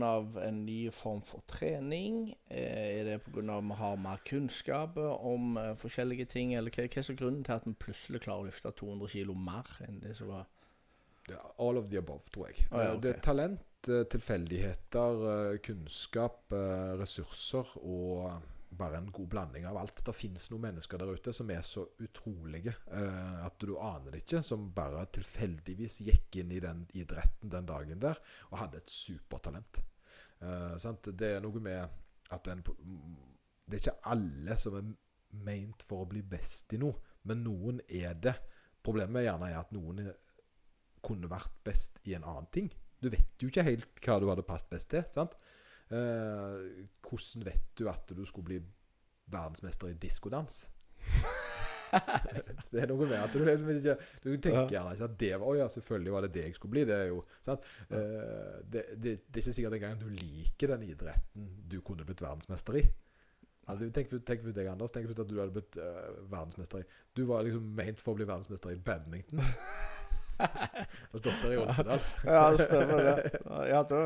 C: en ny form for trening? Eh, Er det pga. at vi har mer kunnskap om forskjellige ting? Eller hva, hva er så grunnen til at vi plutselig klarer å løfte 200 kg mer enn det som var
B: all of the above, tror jeg.
C: Å, ja,
B: okay. Det er talent, eh, tilfeldigheter, eh, kunnskap, eh, ressurser og bare en god blanding av alt. Det finnes noen mennesker der ute som er så utrolige eh, at du aner det ikke, som bare tilfeldigvis gikk inn i den idretten den dagen der og hadde et supertalent. Eh, sant? Det er noe med at en Det er ikke alle som er meint for å bli best i noe, men noen er det. Problemet gjerne er at noen kunne vært best i en annen ting. Du vet jo ikke helt hva du hadde passet best til. sant? Eh, hvordan vet du at du skulle bli verdensmester i diskodans? det er noe med at du liksom ikke Du tenker gjerne ikke at det var Å ja, selvfølgelig var det det jeg skulle bli. Det er jo sant? Eh, det, det, det er ikke sikkert engang du liker den idretten du kunne blitt verdensmester i. Altså, tenk, tenk for deg, Anders. Tenk hvis at du hadde blitt uh, verdensmester i Du var liksom ment for å bli verdensmester i badminton. Og stått der i Oltedal.
C: Ja, det stemmer det. Ja, da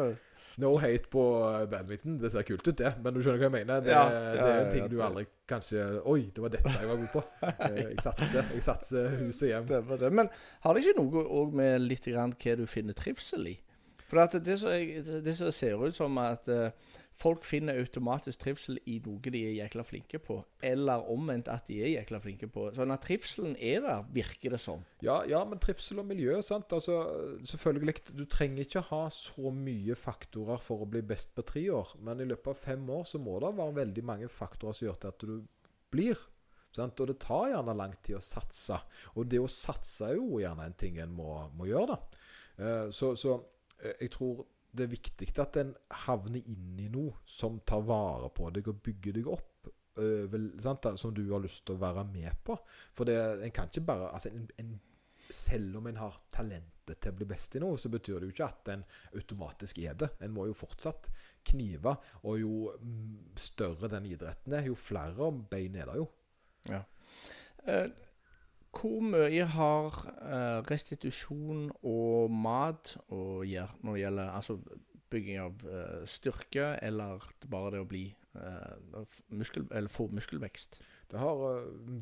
B: No hate på badminton, det ser kult ut, det. Men du skjønner hva jeg mener? Det,
C: Ja,
B: det er
C: ja,
B: en ting
C: ja,
B: du aldri kanskje Oi, det var dette jeg var god på. Eh, Jeg satser, jeg satser hus og hjem.
C: Stemmer det. Men har det ikke noe òg med litt grann hva du finner trivsel i? For det, det som ser ut som at eh, folk finner automatisk trivsel i noe de er jækla flinke på, eller omvendt at de er jækla flinke på. Sånn at trivselen er der, virker det som.
B: Ja, ja, men trivsel og miljø, sant. Altså, selvfølgelig, du trenger ikke ha så mye faktorer for å bli best på tre år. Men i løpet av fem år så må det være veldig mange faktorer som gjør til at du blir. Sant? Og det tar gjerne lang tid å satse. Og det å satse er jo gjerne en ting en må, må gjøre, da. Eh, Så, så jeg tror det er viktig at en havner inn i noe som tar vare på deg og bygger deg opp. eh, vel, som du har lyst til å være med på. For det, en kan ikke bare altså en, en, Selv om en har talentet til å bli best i noe, så betyr det jo ikke at en automatisk er det. En må jo fortsatt knive. Og jo mm, større den idretten er, jo flere bein er det jo.
C: Eh, hvor mye har eh, restitusjon og mat å gjøre når det gjelder altså, bygging av eh, styrke, eller bare det å bli eh, muskel, eller få muskelvekst?
B: Det har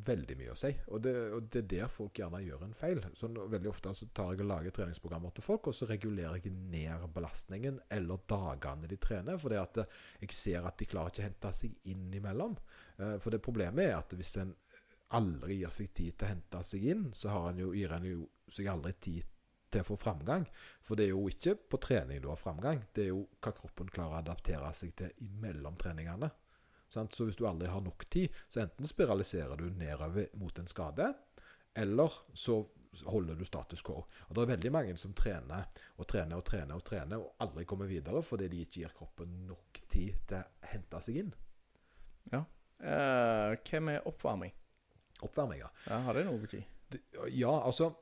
B: veldig mye å si, og det, og det, er der folk gjerne gjør en feil. Så veldig ofte så tar jeg og lager treningsprogrammer til folk, og så regulerer jeg ned belastningen eller dagene de trener. For at jeg ser at de klarer ikke å hente seg innimellom. For det problemet er at hvis en aldri gir seg tid til å hente seg inn, så har han jo, gir han jo seg aldri tid til å få framgang. For det er jo ikke på trening du har framgang, det er jo hva kroppen klarer å adaptere seg til imellom treningene. Sant? Så hvis du aldri har nok tid, så enten spiraliserer du nedover mot en skade, eller så holder du status quo. Og Det er veldig mange som trener og trener og trener og trener og aldri kommer videre fordi de ikke gir kroppen nok tid til å hente seg inn.
C: Ja. Uh, hva med oppvarming?
B: Oppvarming, ja.
C: har det noe å bety?
B: Ja, altså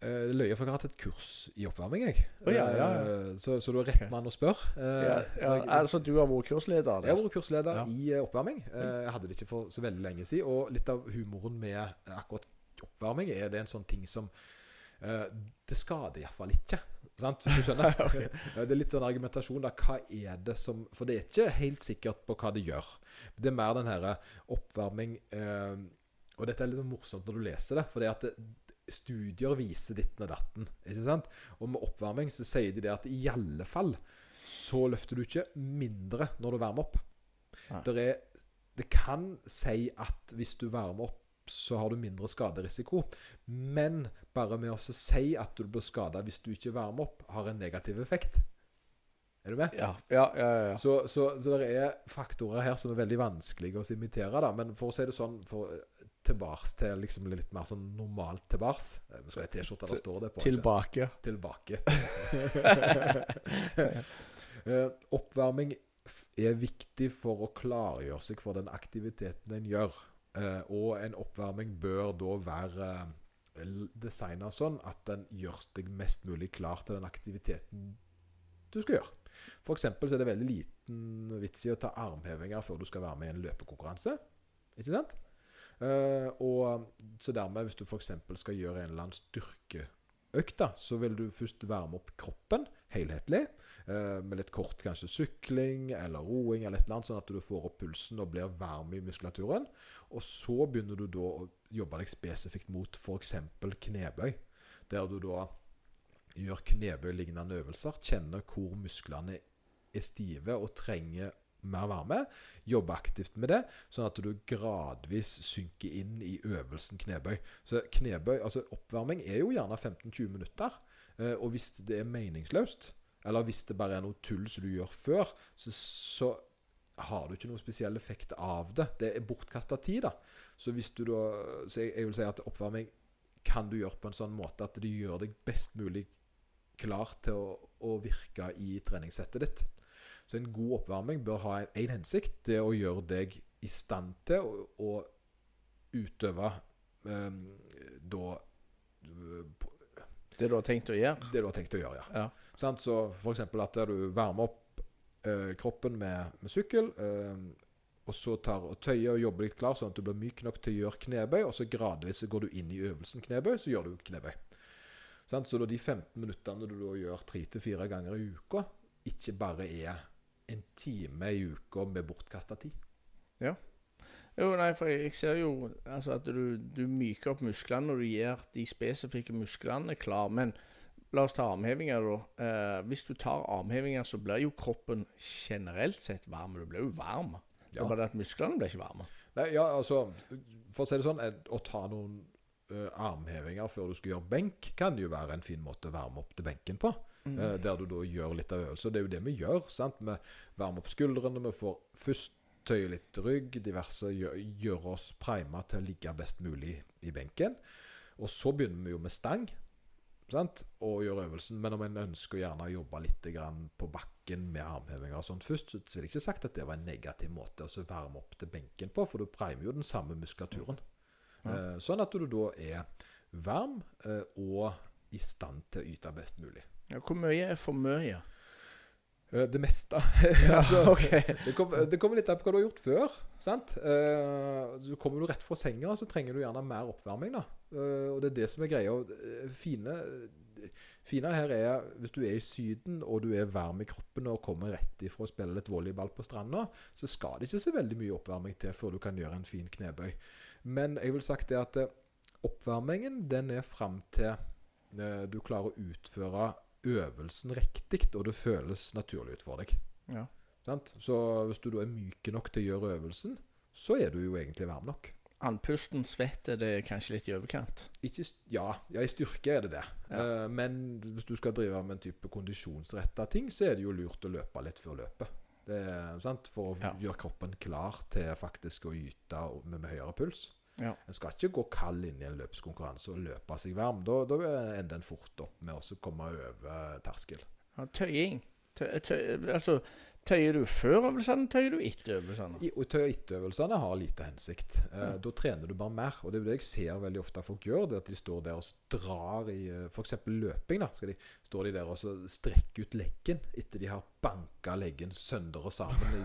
B: Uh, løye, for jeg har hatt et kurs i oppvarming, jeg.
C: Oh, ja, ja, ja.
B: Uh, så, så, du er rett mann å spørre.
C: Uh, altså du har vært kursleder? Der.
B: Jeg har vært kursleder i oppvarming. jeg hadde det ikke for så veldig lenge siden. Og litt av humoren med akkurat oppvarming er det en sånn ting som Det skader iallfall ikke. Sant? Du skjønner? okay. Det er litt sånn argumentasjon. da, Hva er det som For det er ikke helt sikkert på hva det gjør. Det er mer den herre oppvarming Og dette er litt sånn morsomt når du leser det. For det at studier viser ditten og datten. ikke sant? Og med oppvarming så sier de det at i alle fall så løfter du ikke mindre når du varmer opp. Det, er, det kan si at hvis du varmer opp, så har du mindre skaderisiko. Men bare med å si at du blir skada hvis du ikke varmer opp, har en negativ effekt. Er du med?
C: Ja, ja, ja, ja.
B: Så, så, så, det er faktorer her som er veldig vanskelige å imitere. da, Men for å si det sånn for, tilbake til liksom litt mer sånn normalt tilbake. Eh, vi skal ha T-skjorte der står det på.
C: Tilbake.
B: Tilbake. uh, oppvarming er viktig for å klargjøre seg for den aktiviteten en gjør. Uh, og en oppvarming bør da være designa sånn at den gjør deg mest mulig klar til den aktiviteten du skal gjøre. For så er det veldig liten vits i å ta armhevinger før du skal være med i en løpekonkurranse. Ikke sant? Uh, og Så dermed, hvis du f.eks. skal gjøre en eller annen styrkeøkt, så vil du først varme opp kroppen helhetlig. Uh, med litt kort kanskje sykling eller roing, eller et eller annet, sånn at du får opp pulsen og blir varm i muskulaturen. Og så begynner du da å jobbe deg spesifikt mot f.eks. knebøy. Der du da gjør knebøy-lignende øvelser. Kjenner hvor musklene er stive og trenger mer varme. Jobbe aktivt med det, sånn at du gradvis synker inn i øvelsen knebøy. Så knebøy, altså oppvarming er jo gjerne 15-20 minutter. Eh, og hvis det er meningsløst, eller hvis det bare er noe tull som du gjør før, så, så har du ikke noen spesiell effekt av det. Det er bortkasta tid, da. Så hvis du da Så jeg, jeg, vil si at oppvarming kan du gjøre på en sånn måte at det gjør deg best mulig klar til å, å virke i treningssettet ditt. Så en god oppvarming bør ha én hensikt. Det å gjøre deg i stand til å, å utøve eh, da
C: Det du har tenkt å gjøre?
B: Det du har tenkt å gjøre, ja. ja. Sånn, så f.eks. at du varmer opp eh, kroppen med, med sykkel. Eh, og så tar og tøyer og jobber litt klar, sånn at du blir myk nok til å gjøre knebøy. Og så gradvis går du inn i øvelsen knebøy, så gjør du knebøy. Så de 15 minuttene du gjør tre til fire ganger i uka, ikke bare er en time i uka med bortkasta tid.
C: Ja. Jo, nei, for jeg, ser jo altså, at du, du, myker opp musklene når du gjør de spesifikke musklene klar. Men la oss ta armhevinger, da. Eh, hvis du tar armhevinger, så blir jo kroppen generelt sett varm. Du blir jo varm. Ja. Det er bare at musklene blir ikke varme.
B: Nei, ja, altså, For å si det sånn, å ta noen ø, armhevinger før du skal gjøre benk, kan jo være en fin måte å varme opp til benken på. Mm. Uh, der du da gjør litt av øvelser. Det er jo det vi gjør. sant? Vi varmer opp skuldrene. Vi får først tøye litt rygg, diverse gjør, gjør oss prima til å ligge best mulig i benken. Og så begynner vi jo med stang sant? og gjør øvelsen. Men om en ønsker å gjerne jobbe litt på bakken med armhevinger og sånt først, så vil jeg ikke sagt at det var en negativ måte å varme opp til benken på, for du primer jo den samme muskulaturen. Uh, sånn at du da er varm uh, og i stand til å yte best mulig.
C: Ja, hvor mye er for mye?
B: Eh, det meste. altså, okay. det, kommer, det, kommer, litt an på hva du har gjort før. sant? Uh, så Kommer du rett fra senga, så trenger du gjerne mer oppvarming. da. Uh, og Det er det som er greia. Fine, fine her er hvis du er i Syden og du er varm i kroppen og kommer rett ifra å spille litt volleyball på stranda, så skal det ikke så veldig mye oppvarming til før du kan gjøre en fin knebøy. Men jeg vil sagt det at oppvarmingen den er fram til du klarer å utføre øvelsen riktig, og det føles naturlig ut for deg.
C: Ja.
B: Sant? Så hvis du da er myk nok til å gjøre øvelsen, så er du jo egentlig varm nok.
C: Andpusten, svett er det kanskje litt i overkant.
B: Ikke, ja, ja, i styrke er det det.
C: Ja.
B: Eh, men hvis du skal drive med en type kondisjonsretta ting, så er det jo lurt å løpe litt før løpet. Det sant? For å gjøre kroppen klar til faktisk å yte med, med høyere puls.
C: Ja.
B: En skal ikke gå kald inn i en løpskonkurranse og løpe seg varm. Da, da ender en fort opp med å komme over terskel.
C: Ja, tøying. Tøy, tøy, altså, tøyer du før øvelsene, tøyer du etter øvelsene?
B: I, og tøy- og etterøvelsene har lite hensikt. Eh,
C: Ja.
B: Da trener du bare mer. Og det er det jeg ser veldig ofte folk gjør. Det at de står der og drar i f.eks. løping. da, de, står de der og strekker ut leggen etter de har banka leggen sønder og sammen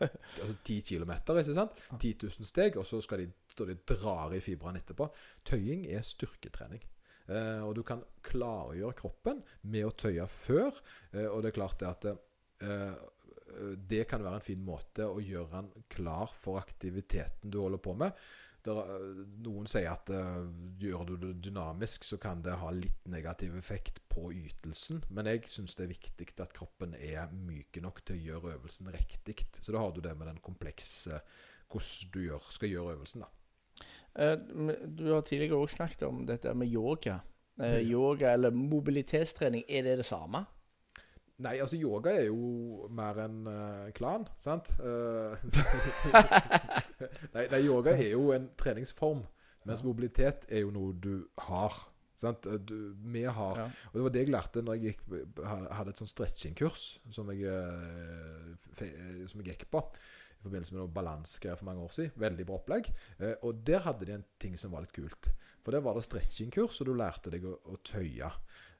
B: altså 10 km. Ikke sant? 10 000 steg, og så skal de stå de drar i fibrene etterpå. Tøying er styrketrening. Eh, og du kan klargjøre kroppen med å tøye før. Eh, og det er klart det at eh, det kan være en fin måte å gjøre han klar for aktiviteten du holder på med. Eh, noen sier at uh, gjør du det dynamisk, så kan det ha litt negativ effekt på ytelsen. Men jeg syns det er viktig at kroppen er myk nok til å gjøre øvelsen riktig. Så da har du det med den komplekse hvordan du gjør, skal gjøre øvelsen. da.
C: Uh, Du har tidligere også snakket om dette med yoga.
B: Uh,
C: yoga eller mobilitetstrening, er det det samme?
B: Nei, altså yoga er jo mer en uh, klan, sant? Uh, nei, nei, yoga er jo en treningsform, mens
C: Ja.
B: mobilitet er jo noe du har. Sant? Eh, Du, vi har
C: Ja.
B: Og det var det jeg lærte når jeg gikk, hadde et sånt stretchingkurs som som jeg gikk på. I forbindelse med noe balansegreier for mange år siden. Veldig bra opplegg. Eh, og der hadde de en ting som var litt kult. For der var det stretchingkurs, og du lærte deg å, å tøye.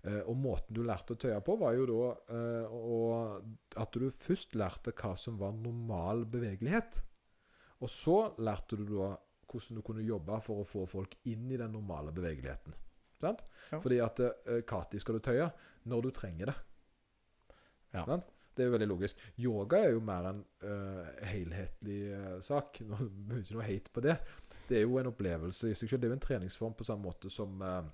B: Eh, og måten du lærte å tøye på, var jo da eh, at du først lærte hva som var normal bevegelighet. Og så lærte du da hvordan du kunne jobbe for å få folk inn i den normale bevegeligheten. Sant?
C: Ja.
B: Fordi at eh, Kati skal du tøye når du trenger det.
C: Ja.
B: Det er jo veldig logisk. Yoga er jo mer en uh, helhetlig uh, sak. Nå ikke noe hate på det. Det er jo en opplevelse i seg selv. Det er jo en treningsform på samme måte som eh,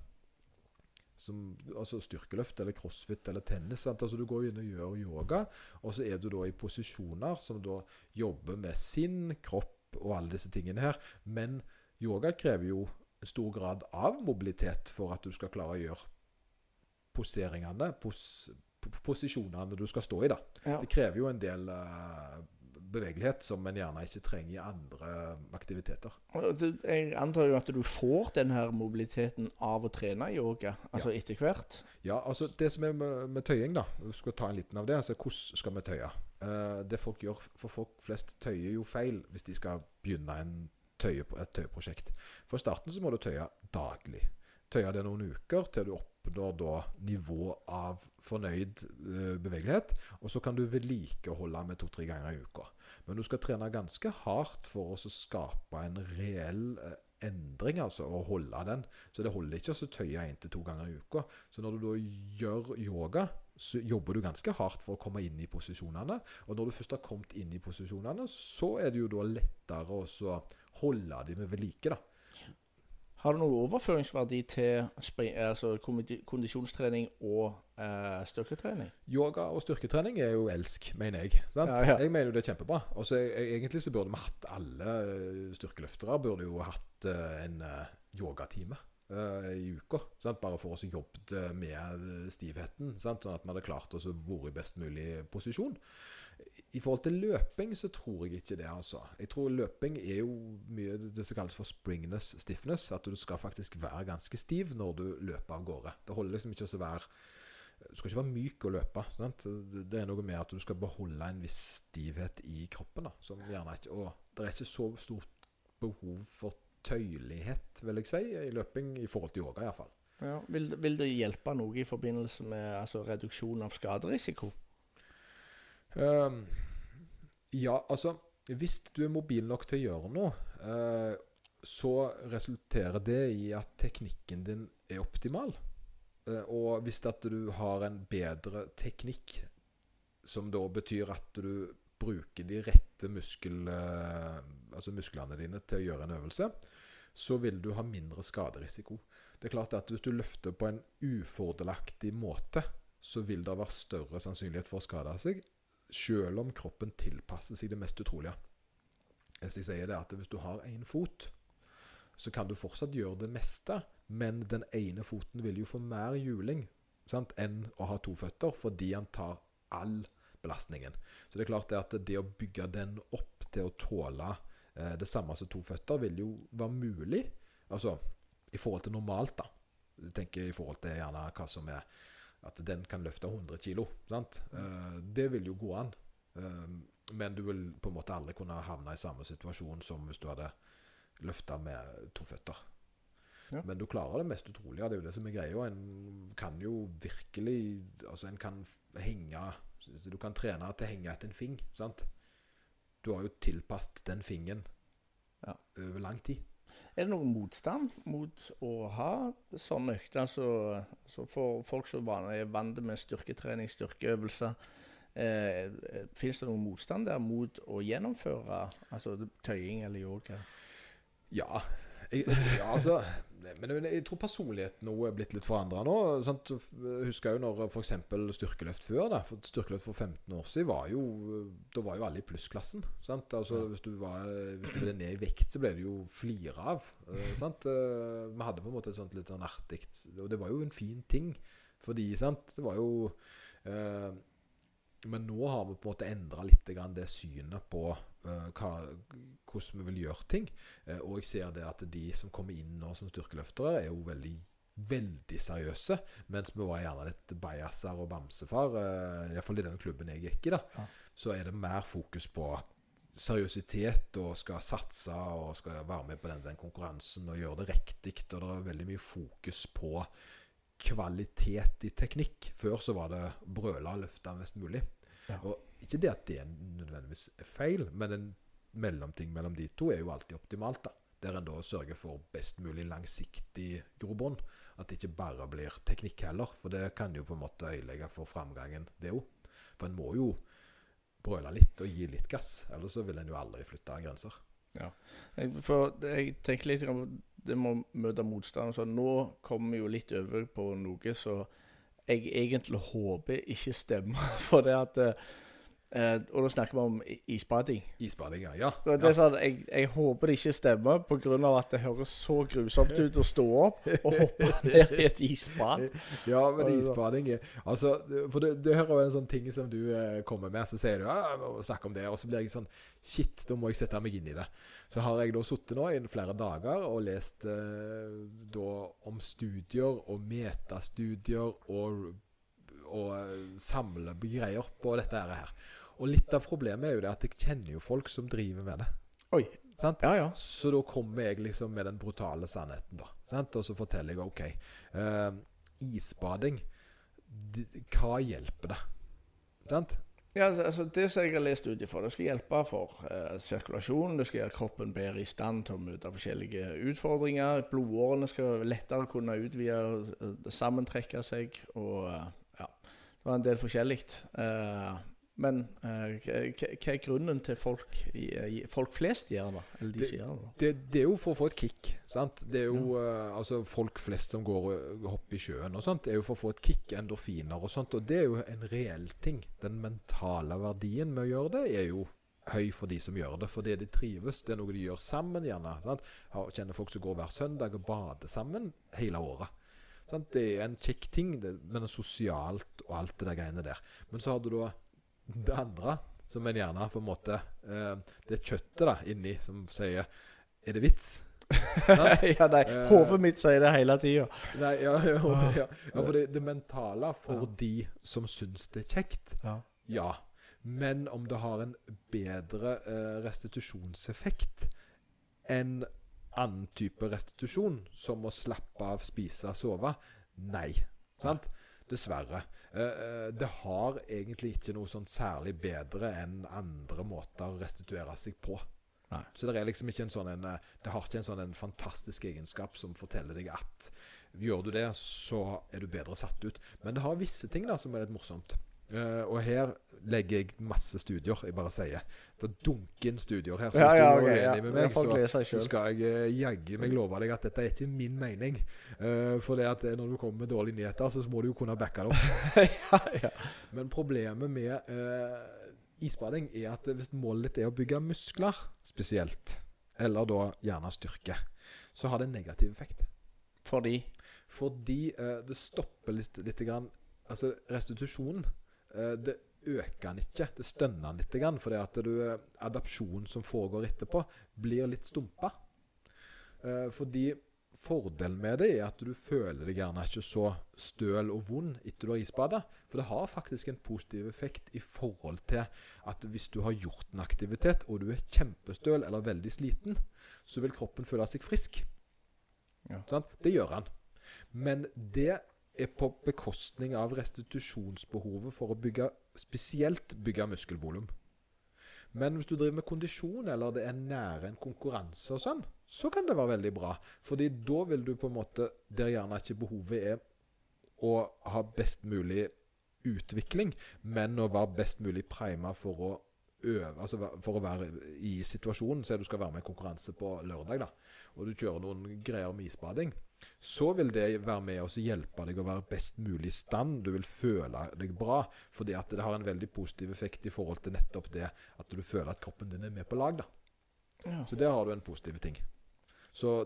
B: som altså styrkeløft eller crossfit eller tennis. Sant? Altså Du går inn og gjør yoga, og så er du da i posisjoner som da jobber med sinn, kropp og alle disse tingene her. Men yoga krever jo stor grad av mobilitet for at du skal klare å gjøre poseringene, pos, posisjonene du skal stå i. da.
C: Ja.
B: Det krever jo en del eh, bevegelighet som en gjerne ikke trenger i andre aktiviteter.
C: Jeg antar jo at du får den her mobiliteten av å trene yoga, altså etter hvert.
B: Ja, altså Det som er med, med tøying, da Vi skal ta en liten av det. altså Hvordan skal vi tøye? Eh, det folk gjør, For folk flest tøyer jo feil hvis de skal begynne en tøye, et tøyeprosjekt. For starten så må du tøye daglig. Tøye det noen uker til du oppnår da nivå av fornøyd eh, bevegelighet. Og så kan du vedlikeholde med to-tre ganger i uka. Men du skal trene ganske hardt for å skape en reell eh, endring, altså, og holde den. Så det holder ikke å tøye én til to ganger i uka. Så når du da gjør yoga, så jobber du ganske hardt for å komme inn i posisjonene. Og når du først har kommet inn i posisjonene, så er det jo da lettere å holde de med ved like, da.
C: Har du noen overføringsverdi til altså kondisjonstrening og eh, styrketrening?
B: Yoga og styrketrening er jo elsk, mener jeg. Sant?
C: Ja, ja.
B: Jeg mener jo det er kjempebra. Og så e- Egentlig så burde vi hatt alle eh, styrkeløftere burde jo hatt eh, en eh, yogatime i uka. Sant? Bare for å jobbe jobbet med stivheten, sant? sånn at vi hadde klart oss å være i best mulig posisjon. I forhold til løping så tror jeg ikke det, altså. Jeg tror løping er jo mye det som kalles for springness stiffness. At du skal faktisk være ganske stiv når du løper av gårde. Det holder liksom ikke å være Du skal ikke være myk å løpe. Sant? Det er noe med at du skal beholde en viss stivhet i kroppen. Da, som gjerne ikke, og det er ikke så stort behov for tøyelighet, vil jeg si, i løping i forhold til yoga, iallfall.
C: Ja. Vil, vil det hjelpe noe i forbindelse med altså, reduksjon av skaderisiko?
B: Um, ja, altså Hvis du er mobil nok til å gjøre noe, uh, så resulterer det i at teknikken din er optimal. Uh, og hvis at du har en bedre teknikk, som da betyr at du bruker de rette muskel, uh, altså musklene dine til å gjøre en øvelse, så vil du ha mindre skaderisiko. Det er klart at Hvis du løfter på en ufordelaktig måte, så vil det være større sannsynlighet for å skade seg, selv om kroppen tilpasser seg det mest utrolige. Jeg sier det at Hvis du har én fot, så kan du fortsatt gjøre det meste, men den ene foten vil jo få mer juling sant, enn å ha to føtter, fordi han tar all belastningen. Så det er klart det at det å bygge den opp til å tåle eh, det samme som to føtter, vil jo være mulig. Altså i forhold til normalt, da. Jeg tenker i forhold til gjerne hva som er At den kan løfte 100 kg. Eh, det vil jo gå an. Eh, men du vil på en måte aldri kunne havne i samme situasjon som hvis du hadde løfta med to føtter. Ja. Men du klarer det mest utrolige. Det er jo det som er greia. En kan jo virkelig Altså, en kan henge Du kan trene til å henge etter en fing. sant? Du har jo tilpasset den fingen ja. over lang tid.
C: Er det noen motstand mot å ha sånne økter? Altså, så for folk som er vant med styrketrening, styrkeøvelser eh, eh Fins det noen motstand der mot å gjennomføre altså, tøying eller yoga?
B: Ja. Jeg, ja, altså men jeg tror personligheten nå er blitt litt forandra nå. Sant? Jeg husker jo når f.eks. styrkeløft før. Da. For styrkeløft for 15 år siden var jo Da var jo alle i plussklassen. Sant? Altså, hvis, du var, hvis du ble ned i vekt, så ble det jo flira av. Uh, sant? Uh, vi hadde på en måte et sånt litt sånn artig Og det var jo en fin ting Fordi, sant. Det var jo eh, men nå har vi på en måte endra litt det synet på hva, hvordan vi vil gjøre ting. Uh, og jeg ser det at de som kommer inn nå som styrkeløftere, er jo veldig veldig seriøse. Mens vi var gjerne litt bajaser og bamsefar, uh, iallfall i den klubben jeg gikk i, da, ja. så er det mer fokus på seriøsitet og skal satse og skal være med på den, den konkurransen og gjøre det riktig. Og det er veldig mye fokus på kvalitet i teknikk. Før så var det brøle og løfte mest mulig. Ja. Og ikke det at det nødvendigvis er feil, men en mellomting mellom de to er jo alltid optimalt. da. Der en da sørger for best mulig langsiktig grobånd. At det ikke bare blir teknikk heller. For det kan jo på en måte øyelegge for framgangen, det òg. For en må jo brøle litt og gi litt gass. Ellers så vil en jo aldri flytte grenser.
C: Ja, for jeg tenker litt det må møte motstand. Så nå kommer vi jo litt over på noe så jeg egentlig håper ikke stemmer. For det at Eh, og da snakker vi om isbading.
B: Isbading, ja.
C: Så det er sånn, jeg, jeg, håper det ikke stemmer, pga. at det høres så grusomt ut å stå opp og hoppe ned i et isbad.
B: Ja, men isbading altså, For det, det hører jo en sånn ting som du eh, kommer med, så sier du ja, snakk om det, og så blir jeg sånn Shit, da må jeg sette meg inn i det. Så har jeg da sittet nå i flere dager og lest eh, da om studier og metastudier og, og eh, samle greier på dette her. Og litt av problemet er jo det at jeg kjenner jo folk som driver med det.
C: Oi.
B: Sant? Ja, ja. Så da kommer jeg liksom med den brutale sannheten, da. Sant? Og så forteller jeg OK. Uh, isbading, hva hjelper det? Sant?
C: Ja, altså, altså Det som jeg har lest ut ifra, det skal hjelpe for eh, sirkulasjonen. Det skal gjøre kroppen bedre i stand til å møte forskjellige utfordringer. Blodårene skal lettere kunne utvide eh, sammentrekke seg. Og eh, ja, det var en del forskjellig. Eh, men uh, hva er grunnen til folk, folk flest gjør det? Eller de det, gjør det?
B: det? Det, er jo for å få et kick. sant? Det er jo ja. uh, altså Folk flest som går og hopper i sjøen og sånt, det er jo for å få et kick, endorfiner og sånt. Og det er jo en reell ting. Den mentale verdien med å gjøre det er jo høy for de som gjør det, fordi de trives. Det er noe de gjør sammen, gjerne. sant? Kjenner folk som går hver søndag og bader sammen hele året. Sant? Det er en kjekk ting, det, men sosialt og alt det der greiene der. Men så har du da det andre som en gjerne på en måte eh, Det kjøttet da inni som sier Er det vits?
C: ja, nei. Hodet mitt sier det hele tida.
B: Ja, ja, ja, ja, for det, det mentale for de som syns det er kjekt, ja. Men om det har en bedre eh, restitusjonseffekt enn annen type restitusjon, som å slappe av, spise, sove, nei. Sant? Dessverre. Uh, det har egentlig ikke noe sånn særlig bedre enn andre måter å restituere seg på. Nei. Så det er liksom ikke en sånn en, eh, Det har ikke en sånn en fantastisk egenskap som forteller deg at Gjør du det, så er du bedre satt ut. Men det har visse ting da som er litt morsomt. Eh, og her legger jeg masse studier, jeg bare sier. Det dunker inn studier her. Så hvis
C: ja,
B: du er uenig
C: ja.
B: med
C: Det
B: meg, så, så skal jeg uh, jaggu meg love deg at dette er ikke min mening. Uh, for det at når du kommer med dårlige nyheter, så må du jo kunne backe det opp.
C: ja, ja.
B: Men problemet med uh, isbading er at hvis målet ditt er å bygge muskler spesielt, eller da gjerne styrke, så har det en negativ effekt.
C: Fordi
B: Fordi det stopper litt, litt grann, Altså restitusjonen Det øker den ikke. Det stønner den litt. Grann, fordi at du, eh, adapsjonen som foregår etterpå, blir litt stumpa. Eh, fordi fordelen med det er at du føler deg gjerne ikke så støl og vond etter du har isbada. For det har faktisk en positiv effekt i forhold til at hvis du har gjort en aktivitet, og du er kjempestøl eller veldig sliten, så vil kroppen føle seg frisk.
C: Ja.
B: Sånn? Det gjør han. Men det er på bekostning av restitusjonsbehovet for å bygge spesielt bygge muskelvolum. Men hvis du driver med kondisjon, eller det er nære en konkurranse og sånn, så kan det være veldig bra. Fordi da vil du på en måte Der gjerne ikke behovet er å ha best mulig utvikling, men å være best mulig prima for å øve Altså for å være i situasjonen. Se du skal være med i konkurranse på lørdag, da, og du kjører noen greier med isbading. Så vil det være med oss å hjelpe deg å være best mulig i stand. Du vil føle deg bra, fordi at det har en veldig positiv effekt i forhold til nettopp det at du føler at kroppen din er med på lag. da.
C: ja.
B: Så der har du en positiv ting. Så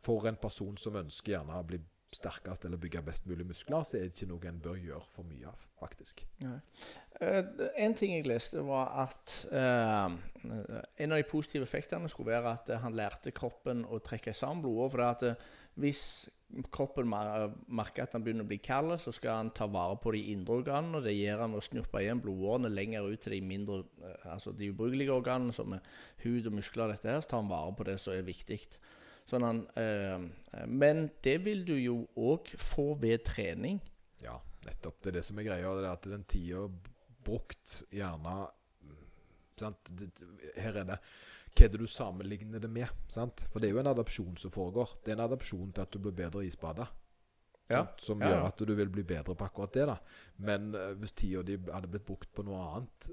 B: for en person som ønsker gjerne å bli sterkest eller bygge best mulig muskler, så er det ikke noe en bør gjøre for mye av, faktisk.
C: Nei. Eh, en ting jeg leste, var at eh, en av de positive effektene skulle være at han lærte kroppen å trekke sammen blodet. For det at eh, hvis kroppen merker at han begynner å bli kald, så skal han ta vare på de indre organene. og Det gjør han å snuppe igjen blodårene lenger ut til de mindre, eh, altså de ubrukelige organene, som er hud og muskler. dette her, Så tar han vare på det som er viktig. Sånn han, øh, men det vil du jo òg få ved trening.
B: Ja, nettopp. Det er det som er greia. Det er at den tida brukt gjerne mm, sant? Her er det Hva er det du sammenligner det med? Sant? For det er jo en adopsjon som foregår. Det er en adopsjon til at du blir bedre isbada.
C: Ja.
B: Som gjør at du vil bli bedre på akkurat det. da Men eh, hvis tida di hadde blitt brukt på noe annet,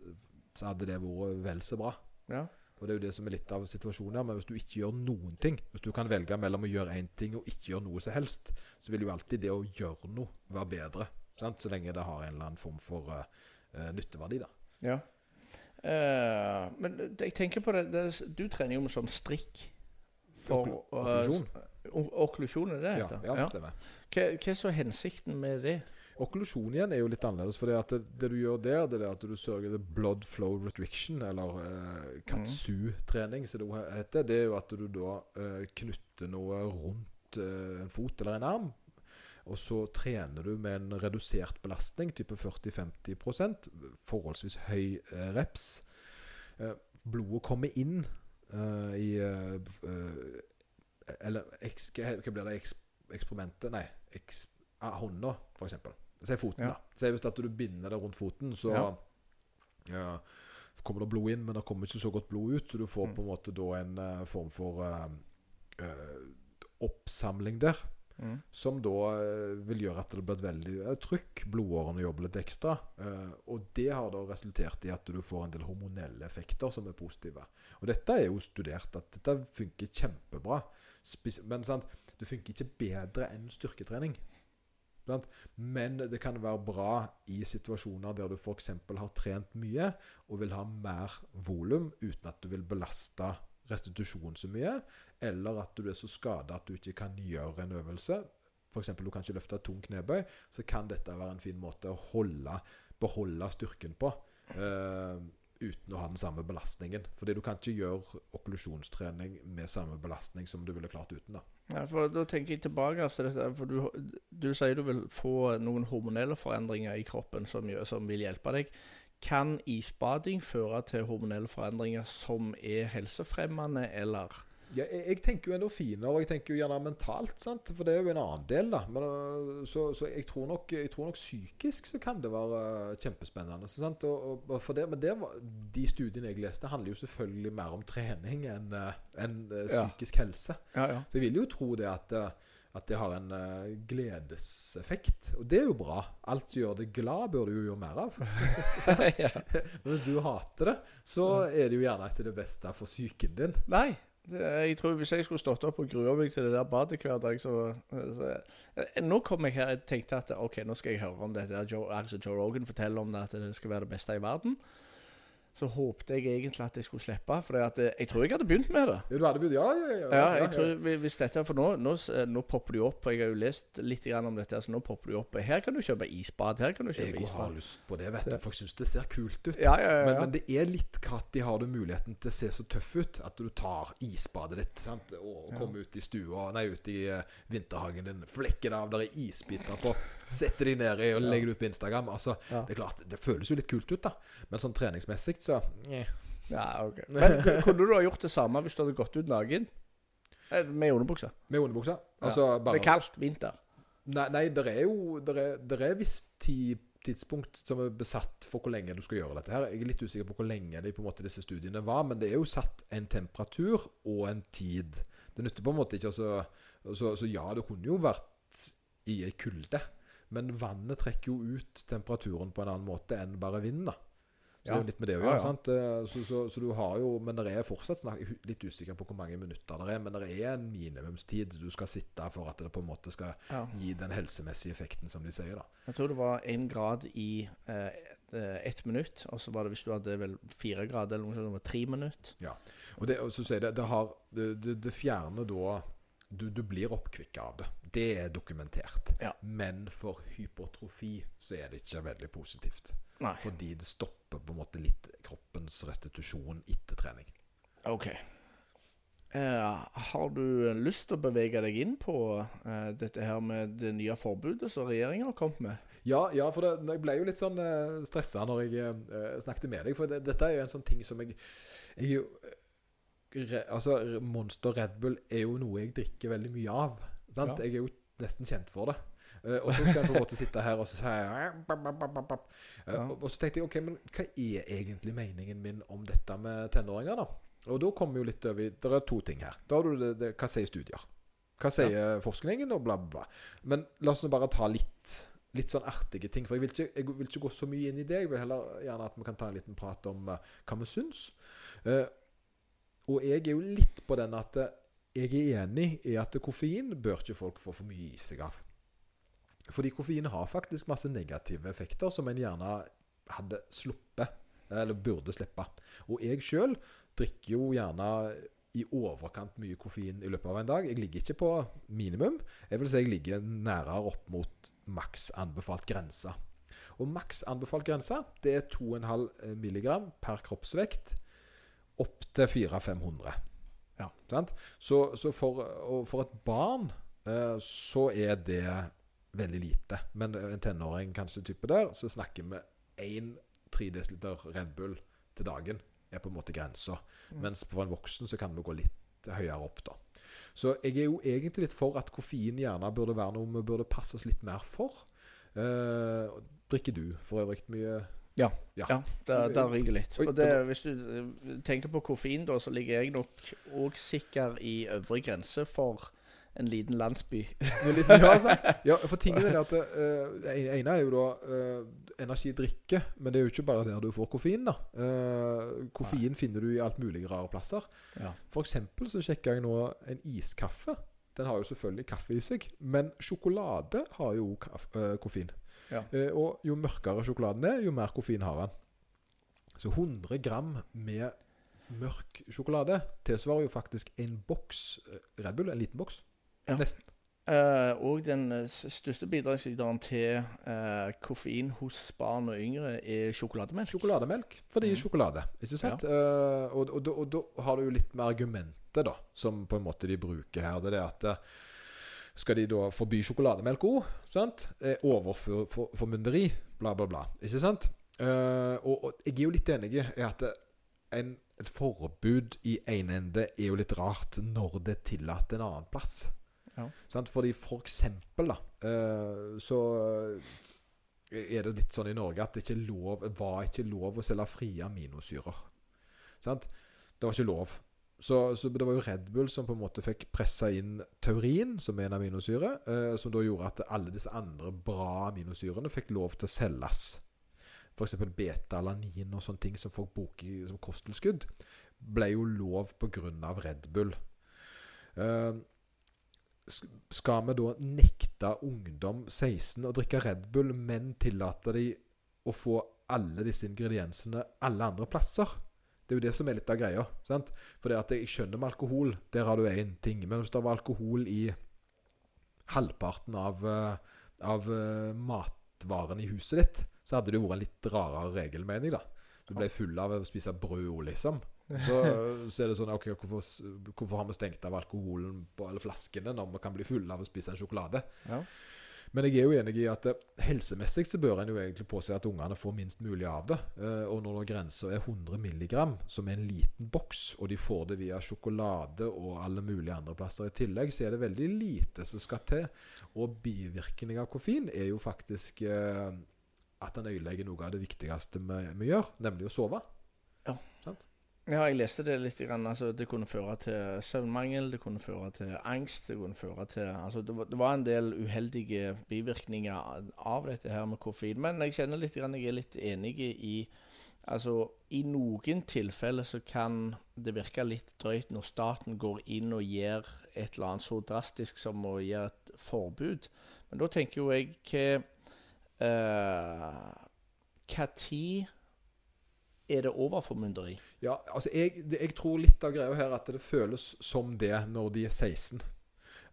B: så hadde det vært vel så bra.
C: Ja.
B: Og Det er jo det som er litt av situasjonen her. Men hvis du ikke gjør noen ting, hvis du kan velge mellom å gjøre én ting og ikke gjøre noe som helst, så vil jo alltid det å gjøre noe være bedre. Sant? Så lenge det har en eller annen form for uh, nytteverdi. da
C: Ja. Eh, men jeg tenker på det, det Du trener jo med sånn strikk. For eh,
B: okklusjon.
C: Okklusjon, er det det heter?
B: ja, stemmer.
C: Hva, hva er så hensikten med det?
B: Okklusjon igjen er jo litt annerledes. For det, det, det du gjør der, det er at du sørger for blood flow restriction, eller eh, katsu-trening, som det heter. Det er jo at du da eh, knytter noe rundt eh, en fot eller en arm. Og så trener du med en redusert belastning, type 40-50 forholdsvis høy eh, reps. Eh, blodet kommer inn eh, i Eller hva blir det? Eks, eksperimentet Nei, eks, ah, hånda, eksempel. Si foten,
C: Ja.
B: da. Si hvis du binder det rundt foten, så
C: Ja.
B: ja, kommer det blod inn, men det kommer ikke så godt blod ut. Så du får
C: Mm.
B: på en måte da en form for uh, uh, oppsamling der.
C: Mm.
B: Som da eh, vil gjøre at det blir et veldig eh, trykk. Blodårene jobber litt ekstra. eh, og det har da resultert i at du får en del hormonelle effekter som er positive. Og dette er jo studert at dette funker kjempebra. Men sant, det funker ikke bedre enn styrketrening. Men det kan være bra i situasjoner der du f.eks. har trent mye og vil ha mer volum uten at du vil belaste restitusjonen så mye, eller at du er så skada at du ikke kan gjøre en øvelse. F.eks. du kan ikke løfte tung knebøy, så kan dette være en fin måte å holde, beholde styrken på. eh, uten å ha den samme belastningen. Fordi du kan ikke gjøre okklusjonstrening med samme belastning som du ville klart uten. da.
C: Ja, for Da tenker jeg tilbake altså, for du, du sier du vil få noen hormonelle forandringer i kroppen som, som vil hjelpe deg. Kan isbading føre til hormonelle forandringer som er helsefremmende, eller
B: Ja, jeg, jeg tenker jo enda finere, og jeg tenker jo gjerne mentalt, sant? for det er jo en annen del. da Men, øh, Så, så jeg, tror nok, jeg tror nok psykisk så kan det være øh, kjempespennende. Så, sant? Og, og- og det, men det var, de studiene jeg leste, handler jo selvfølgelig mer om trening enn øh, enn, øh,
C: Ja.
B: psykisk helse.
C: Ja, ja.
B: Så jeg vil jo tro det at, At det har en uh, gledeseffekt. Og det er jo bra. Alt som gjør deg glad, bør du jo gjøre mer av. Men hvis du hater det, så er det jo gjerne ikke det beste for psyken din.
C: Nei. Det, jeg tror Hvis jeg skulle stått opp og grua meg til det der badet hver dag, så, så eh, Nå kom jeg her og tenkte at OK, nå skal jeg høre om dette. Joe, altså Joe Rogan forteller om det, at det skal være det beste i verden. Så håpte jeg egentlig at jeg skulle slippe, for eh, jeg tror jeg hadde begynt med det.
B: Ja, du hadde begynt? Ja, ja, ja.
C: Ja, jeg tror hvis dette, For nå, nå, nå popper jo opp, og jeg har jo lest litt om dette, så nå popper jo opp. Her kan du kjøpe isbad, her kan du kjøpe
B: Jeg har
C: isbad.
B: lyst på det, vet du. For jeg syns det ser kult ut.
C: Ja, ja, ja.
B: Men, men det er litt når har du muligheten til å se så tøff ut at du tar isbadet ditt sant? og kommer ut i stua Nei, ut i eh, vinterhagen din, flekker det av, der er isbiter på, setter de nedi og legger det ut på Instagram. Altså. Det er klart, det føles jo litt kult ut, da. Men sånn treningsmessig, så yeah.
C: Ja, ok. Men kunne du ha gjort det samme hvis du hadde gått ut naken? Eh, Med underbuksa.
B: Med underbuksa. Altså
C: Det
B: bare
C: er kaldt vinter.
B: Nei, nei det er jo Det er, der er visst tid tidspunkt som er besatt for hvor lenge du skal gjøre dette. her Jeg er litt usikker på hvor lenge de på måte disse studiene var, men det er jo satt en temperatur og en tid. Det nytter på en måte ikke altså, så, så ja, det kunne jo vært i ei kulde, men vannet trekker jo ut temperaturen på en annen måte enn bare vinden. da så det er jo litt med det å gjøre.
C: ja.
B: sant? Eh, Så, så, så du har jo Men det er fortsatt er litt usikker på hvor mange minutter det er, men det er en minimumstid du skal sitte for at det på en måte skal
C: Ja.
B: gi den helsemessige effekten, som de sier. da.
C: Jeg tror det var én grad i eh, eh, ett minutt, og så var det hvis du hadde vel fire grader eller noe sånt, det var tre minutter.
B: Og det, og så sier det, det, har, det, det, det fjerner da du, du blir oppkvikka av det. Det er dokumentert.
C: Ja.
B: Men for hypertrofi så er det ikke veldig positivt.
C: Nei.
B: Fordi det stopper på en måte litt kroppens restitusjon etter trening.
C: OK. Eh, har du lyst til å bevege deg inn på eh, dette her med det nye forbudet som regjeringen har kommet med?
B: Ja, ja for det, jeg ble jo litt sånn eh, stressa når jeg eh, snakket med deg. For det, dette er jo en sånn ting som jeg, jeg eh, re, Altså, Monster Red Bull er jo noe jeg drikker veldig mye av. Sant?
C: Ja.
B: Jeg er jo nesten kjent for det. Eh, og så skal jeg på en måte sitte her og så si eh,
C: Ja.
B: og, så tenkte jeg OK, men hva er egentlig meningen min om dette med tenåringer, da? Og da kommer vi jo litt over Det er to ting her. Da har du det, det, Hva sier studier? Hva sier forskningen, og bla, bla. Men la oss nå bare ta litt Litt sånn artige ting. For jeg vil, ikke, jeg vil ikke gå så mye inn i det. Jeg vil heller gjerne at vi kan ta en liten prat om uh, hva vi syns. Uh, og jeg er jo litt på den at eh, jeg er enig i at koffein bør ikke folk få for mye i seg av. Fordi koffein har faktisk masse negative effekter som en gjerne hadde sluppet, eller burde slippe. Og jeg sjøl drikker jo gjerne i overkant mye koffein i løpet av en dag. Jeg ligger ikke på minimum. Jeg vil si jeg ligger nærere opp mot maks anbefalt grense. Og maks anbefalt grense det er 2,5 mg per kroppsvekt opp til 400-500.
C: Ja.
B: Sant? Så, så for, for et barn eh, så er det veldig lite. Men en tenåring kanskje type der, så snakker vi 1-3 dl Red Bull til dagen er på en måte grensa.
C: Mm.
B: Mens for en voksen så kan vi gå litt høyere opp, da. Så jeg er jo egentlig litt for at koffein gjerne burde være noe vi burde passe oss litt mer for. Eh, drikker du for øvrig mye
C: Ja.
B: Ja.
C: Ja, der, der ryker litt.
B: Oi,
C: Og det, hvis du eh, tenker på koffein, da, så ligger jeg nok òg sikker i øvre grense for en liten landsby.
B: Mye, altså. Ja, for tingen er at det Det ene er jo da eh, energidrikke, men det er jo ikke bare der du får koffein. da Eh, Koffein finner du i alt mulig rare plasser.
C: Ja.
B: For eksempel så sjekker jeg nå en iskaffe. Den har jo selvfølgelig kaffe i seg, men sjokolade har jo eh, koffein.
C: Ja.
B: Eh, og jo mørkere sjokoladen er, jo mer koffein har den. Så 100 gram med mørk sjokolade tilsvarer jo faktisk en boks eh, Red Bull, en liten boks.
C: Ja.
B: Nesten.
C: Eh, og den største bidragsyteren til eh, koffein hos barn og yngre er sjokolademelk.
B: Sjokolademelk, fordi
C: mm.
B: sjokolade. Ikke sant? Eh, og, og, da- og da har du jo litt med argumentet, da, som på en måte de bruker her. Det er det at eh, skal de da forby sjokolademelk òg? Sant? Eh, Overformynderi, bla, bla, bla. Ikke sant? Uh, og, og jeg er jo litt enig i at en, et forbud i en ende er jo litt rart når det er tillatt en annen plass.
C: Ja.
B: Sant? Fordi for eksempel, da, uh, så er det litt sånn i Norge at det ikke lov, var ikke lov å selge frie aminosyrer. Sant? Det var ikke lov. Så, så det var jo Red Bull som på en måte fikk pressa inn taurin, som er en aminosyre, eh, som da gjorde at alle disse andre bra aminosyrene fikk lov til å selges. F.eks. beta-alanin og sånne ting som folk bruker som kosttilskudd, ble jo lov pga. Red Bull. Eh, skal vi da nekte ungdom 16 å drikke Red Bull, men tillate de å få alle disse ingrediensene alle andre plasser? Det er jo det som er litt av greia. sant? For det at jeg skjønner med alkohol, der har du én ting. Men hvis det var alkohol i halvparten av, eh, av uh, matvarene i huset ditt, så hadde det jo vært en litt rarere regel, mener jeg. da. Du ble full av å spise brød liksom. Så, så, er det sånn OK, hvorfor, hvorfor, har vi stengt av alkoholen på alle flaskene når vi kan bli fulle av å spise en sjokolade? Ja. Men jeg er jo enig i at eh, helsemessig så bør en jo egentlig påse at ungene får minst mulig av det. Eh, og når grensa er 100 mg, som er en liten boks, og de får det via sjokolade og alle mulige andre plasser i tillegg, så er det veldig lite som skal til. Og bivirkning av koffein er jo faktisk eh, at en øyelegger noe av det viktigste vi, vi gjør, nemlig å sove.
C: Ja. Sant? Ja, jeg leste det litt. Altså, det kunne føre til søvnmangel, det kunne føre til angst. Det kunne føre til altså, det, var, en del uheldige bivirkninger av dette her med koffein. Men jeg kjenner litt, jeg er litt enig i Altså, I noen tilfeller så kan det virke litt drøyt når staten går inn og gjør et eller annet så drastisk som å gjøre et forbud. Men da tenker jo jeg hva uh, tid er det overformynderi?
B: Ja, altså jeg, jeg, tror litt av greia her at det føles som det når de er 16.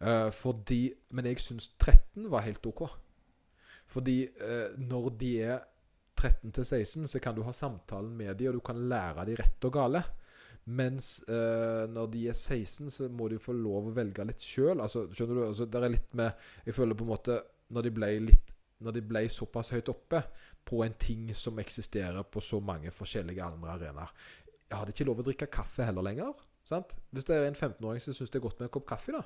B: Uh, eh, fordi, men jeg syns 13 var helt OK. Fordi uh, når de er 13 til 16, så kan du ha samtalen med dem, og du kan lære dem rett og gale. Mens uh, når de er 16, så må de få lov å velge litt sjøl. Altså, skjønner du? Altså, det er litt med Jeg føler på en måte Når de ble litt når de ble såpass høyt oppe på en ting som eksisterer på så mange forskjellige andre arenaer. Jeg hadde ikke lov å drikke kaffe heller lenger. Sant? Hvis det er en 15-åring som syns det er godt med en kopp kaffe, da.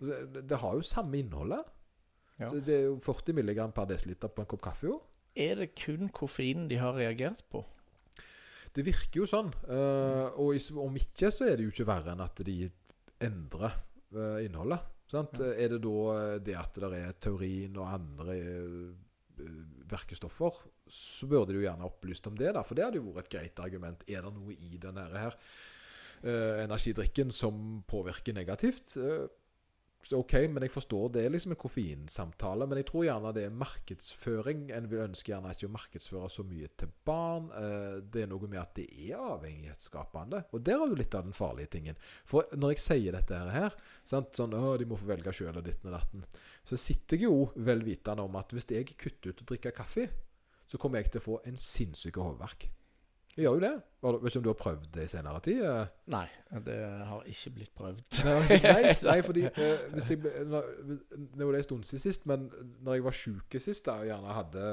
B: Det, det har jo samme innholdet. Ja. Det er jo 40 mg per desiliter på en kopp kaffe. jo.
C: Er det kun koffeinen de har reagert på?
B: Det virker jo sånn. Uh, og om ikke, så er det jo ikke verre enn at de endrer uh, innholdet. Ja. Er det da eh, det at det er taurin og andre verkestoffer, så burde du gjerne opplyst om det. da, For det hadde jo vært et greit argument. Er det noe i denne her uh, energidrikken som påvirker negativt? Uh, så OK, men jeg forstår det er liksom en koffeinsamtale. Men jeg tror gjerne det er markedsføring. En vil ønske gjerne ikke å markedsføre så mye til barn. Uh, det er noe med at det er avhengighetsskapende. Og der har du litt av den farlige tingen. For når jeg sier dette her, sant, sånn å, de må få velge sjøl og ditten og datten, så sitter jeg jo vel vitende om at hvis jeg kutter ut å drikke kaffe, så kommer jeg til å få en sinnssyk hodeverk. Jeg gjør jo det. Vet ikke om du har prøvd det i senere tid?
C: Nei, det har ikke blitt prøvd.
B: nei, nei, fordi eh, hvis jeg, når, Det var det en stund siden sist, men når jeg var sjuk sist, da, og gjerne hadde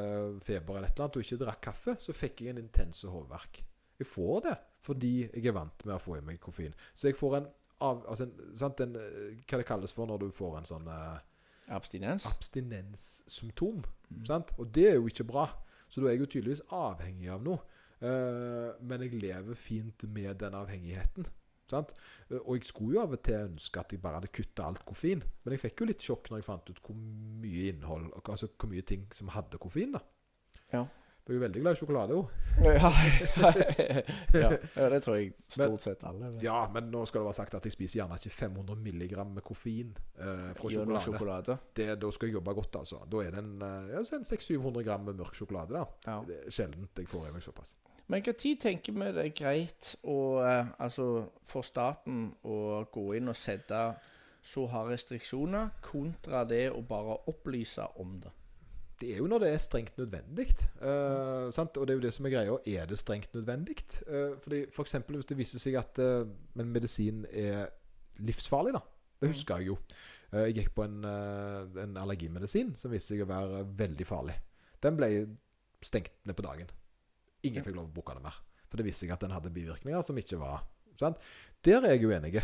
B: feber eller et eller annet, og ikke drakk kaffe, så fikk jeg en intens hodeverk. Jeg får det fordi jeg er vant med å få i meg koffein. Så jeg får en, av, altså en, sant, en Hva det kalles for når du får en sånn eh,
C: Abstinens?
B: Abstinenssymptom. Mm. Og det er jo ikke bra. Så da er jeg jo tydeligvis avhengig av noe. Uh, men jeg lever fint med den avhengigheten. Sant? Og jeg skulle jo av og til ønske at jeg bare hadde kutta alt koffein. Men jeg fikk jo litt sjokk når jeg fant ut hvor mye innhold Altså hvor mye ting som hadde koffein. da
C: Ja
B: jeg er jo veldig glad i sjokolade jo.
C: ja, ja, det tror jeg stort sett alle.
B: Men. Ja, men nå skal det være sagt at jeg spiser gjerne ikke 500 milligram med koffein eh, fra sjokolade.
C: sjokolade.
B: Det, da skal jeg jobbe godt, altså. Da er det en, eh, ja, 600-700 gram med mørk sjokolade. da. Ja. Det er sjeldent jeg får i meg såpass.
C: Men når tenker vi det er greit å, eh, altså, for staten å gå inn og sette så harde restriksjoner, kontra det å bare opplyse om det?
B: Det er jo når det er strengt nødvendig. Uh, og det er jo det som er greia. Er det strengt nødvendig? Uh, fordi F.eks. hvis det viser seg at uh, en medisin er livsfarlig, da. Det mm. husker jeg jo. Uh, jeg gikk på en, en, allergimedisin som viste seg å være veldig farlig. Den ble stengt ned på dagen. Ingen fikk lov å bruke den mer. For det viste seg at den hadde bivirkninger som ikke var sant? Der er jeg uenig.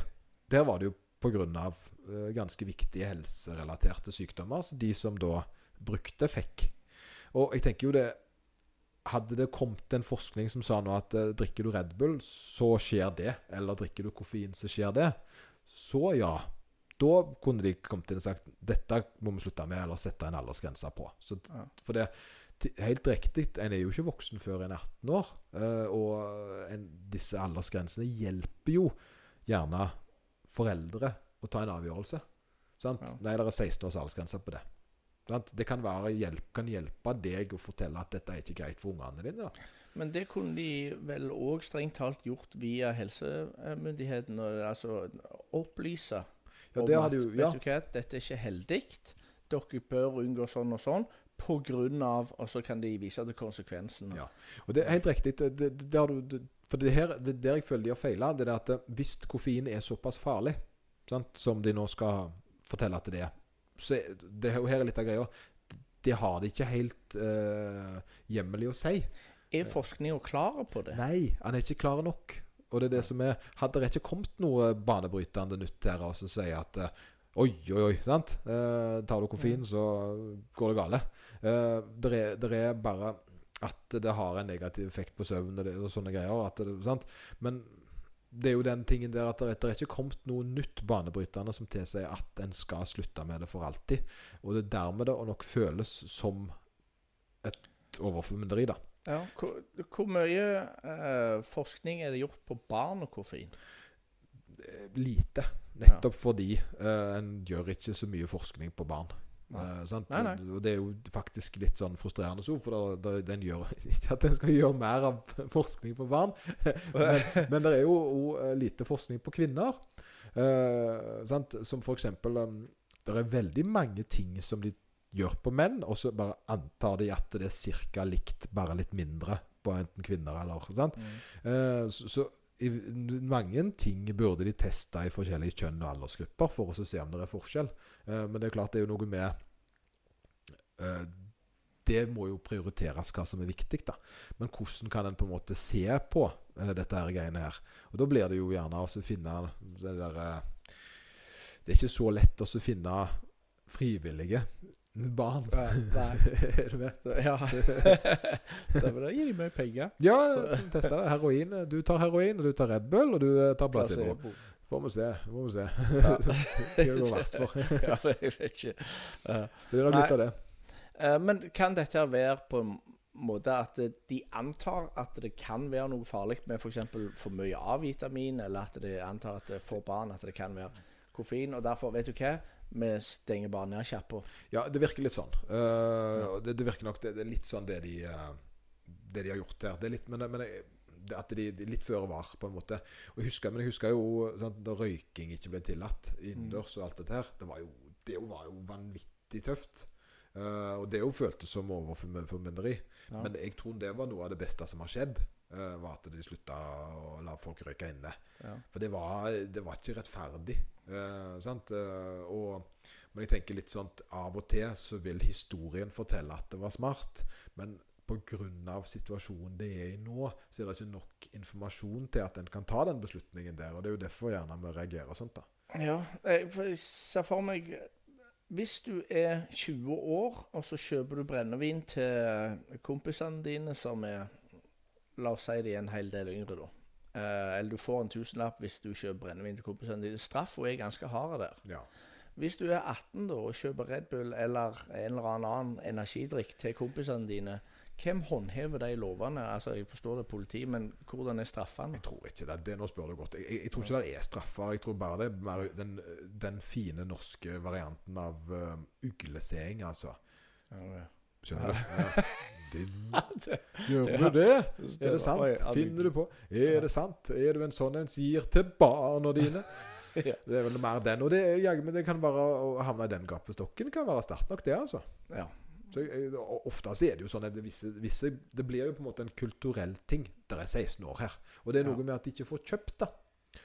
B: Der var det jo pga. Uh, ganske viktige helserelaterte sykdommer. Så de som da brukte, fikk. Og jeg tenker jo det hadde det kommet en forskning som sa nå at eh, drikker du Red Bull, så skjer det. Eller drikker du koffein, så skjer det. Så ja. Da kunne de kommet inn og sagt dette må vi slutte med, eller sette en aldersgrense på. Så,
C: Ja.
B: For det Helt riktig, en er jo ikke voksen før en er 18 år. eh, og en, disse aldersgrensene hjelper jo gjerne foreldre å ta en avgjørelse. Sant?
C: Ja.
B: Nei, det er 16 års aldersgrense på det. Det kan, være hjelp, kan hjelpe deg å fortelle at dette er ikke greit for ungene dine. Da.
C: Men det kunne de vel òg strengt talt gjort via helsemyndighetene. Altså opplyse
B: Ja,
C: om at
B: hadde ja.
C: vet du hva, dette er ikke heldig. Dere bør unngå sånn og sånn på grunn av Og så kan de vise til konsekvensene.
B: Ja. Og det er helt riktig. Det, det, det har du, for det, her, det der jeg føler de har feila, det er at eh, hvis koffein er såpass farlig sant, som de nå skal fortelle at det er så det er her er litt av greia. Det har de ikke helt uh, hjemmelig å si.
C: Er forskninga klar på det?
B: Nei, han er ikke klar nok. Og det er det som er Hadde det ikke kommet noe banebrytende nytt her og som sier at uh, Oi, oi, oi. sant? Uh, tar du koffein, så går det gale. Eh, det, er, det er bare at det har en negativ effekt på søvn og, det, og sånne greier. At det, sant? Men det er jo den tingen der at det, er ikke kommet noe nytt banebrytende som tilsier at en skal slutte med det for alltid. Og det er dermed det nok føles som et overformynderi, da.
C: Ja. Hvor, hvor mye eh, forskning er det gjort på barn og koffein?
B: Eh, lite. Nettopp fordi eh, en gjør ikke så mye forskning på barn. Sant?
C: Nei, nei.
B: Og det er jo faktisk litt sånn frustrerende så, for da, da, den gjør ikke at en skal gjøre mer av forskning på barn, men, men det er jo også, eh, lite forskning på kvinner. Uh, sant? Som for eksempel um, Det er veldig mange ting som de gjør på menn, og så bare antar de at det er ca. likt, bare litt mindre på enten kvinner eller sant?
C: Mm.
B: Uh, så, så i mange ting burde de teste i forskjellige kjønn og aldersgrupper for å se om det er forskjell. Eh, men det er klart det er jo noe med eh, Det må jo prioriteres hva som er viktig, da. Men hvordan kan en på en måte se på eh, dette her greiene her? Og da blir det jo gjerne å finne det der eh, Det er ikke så lett å finne frivillige barn.
C: Nei.
B: du med?
C: Ja. da gir de meg mye penger.
B: Ja, skal vi teste det. Heroin. Du tar heroin, og du tar Red Bull, og du eh, tar placebo.
C: Så
B: Får vi se. Får vi se.
C: Ja.
B: det går verst for.
C: ja, jeg vet ikke. Ja.
B: Det er nok litt av det.
C: Eh, men kan dette være på en måte at eh, de antar at det kan være noe farlig med f.eks. For, for mye A-vitamin, eller at de antar at det for barn at det kan være koffein, og derfor, vet du hva, vi stenger bare ned sjappa.
B: Ja, det virker litt sånn. Uh, ja. det, det virker nok det, det er litt sånn det de, eh, det de har gjort her. Det er litt, men, men at de, de litt føre var, på en måte. Og jeg husker, men jeg husker jo sant, da røyking ikke ble tillatt innendørs og alt dette her. Det var jo, det var jo vanvittig tøft. Uh, og det jo føltes som overformynderi.
C: Ja.
B: Men jeg tror det var noe av det beste som har skjedd. Eh, var at de slutta å la folk røyke inne.
C: Ja.
B: For det var, det var ikke rettferdig. eh, sant? Eh, og, men jeg tenker litt sånn av og til så vil historien fortelle at det var smart. Men pga. situasjonen det er i nå, så er det ikke nok informasjon til at en kan ta den beslutningen der. Og det er jo derfor gjerne vi reagerer sånt, da.
C: Ja, jeg jeg ser for meg Hvis du er 20 år, og så kjøper du brennevin til kompisene dine som er La oss si de er en hel del yngre, da. Eh, eller du får en tusenlapp hvis du kjøper brennevin til kompisene dine. Straffa er ganske hard der.
B: Ja.
C: Hvis du er 18 da og kjøper Red Bull eller en eller annen energidrikk til kompisene dine, hvem håndhever de lovene? Altså, Jeg forstår det er politi, men hvordan er straffene?
B: Jeg tror ikke det. det nå spør du godt. Jeg, jeg, jeg tror ikke det er straffer. Jeg tror bare det er mer den, den fine norske varianten av uh, ugleseing, altså.
C: Ja,
B: Skjønner du? Ja.
C: Det-
B: Gjør du det? Er det sant? Finner du på? Er det sant? Er du en sånn en som gir til barna dine?
C: Ja.
B: Det er vel mer den. Og det, er men det kan være å havne i den gapestokken kan være sterkt nok, det, altså.
C: Ja.
B: Så Ofte så er det jo sånn at det, visse, visse, det blir jo på en måte en kulturell ting. Det er 16 år her. Og det er noe
C: Ja.
B: med at de ikke får kjøpt det.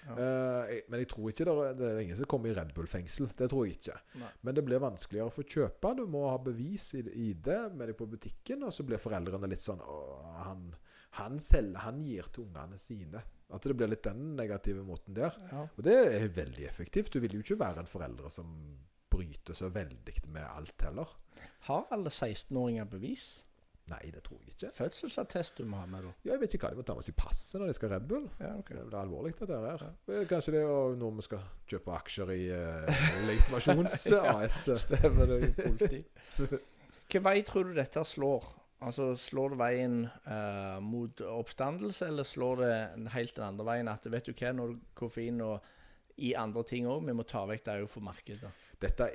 C: Ja.
B: Eh, jeg- men jeg tror ikke det det er ingen som kommer i Red Bull-fengsel. Det tror jeg ikke.
C: Nei.
B: Men det blir vanskeligere å få kjøpe. Du må ha bevis i, i det med deg på butikken. Og så blir foreldrene litt sånn han, han selger, han gir til ungene sine. At det blir litt den negative måten der.
C: Ja.
B: Og det er veldig effektivt. Du vil jo ikke være en forelder som bryter så veldig med alt heller.
C: Har alle 16-åringer bevis?
B: Nei, det tror jeg ikke.
C: Fødselsattest du må ha med, da.
B: Ja, jeg vet ikke hva de må ta med seg i passet når de skal Red Bull.
C: Ja, ok.
B: Det er alvorlig, dette her. Ja. Kanskje det er når vi skal kjøpe aksjer i uh, Legitimasjons AS.
C: ja, Stemmer det, politi. Hvilken vei tror du dette slår? Altså, Slår det veien uh, mot oppstandelse, eller slår det helt den andre veien? At vet du hva, når koffein og i andre ting òg, vi må ta vekk det òg for markedet.
B: Dette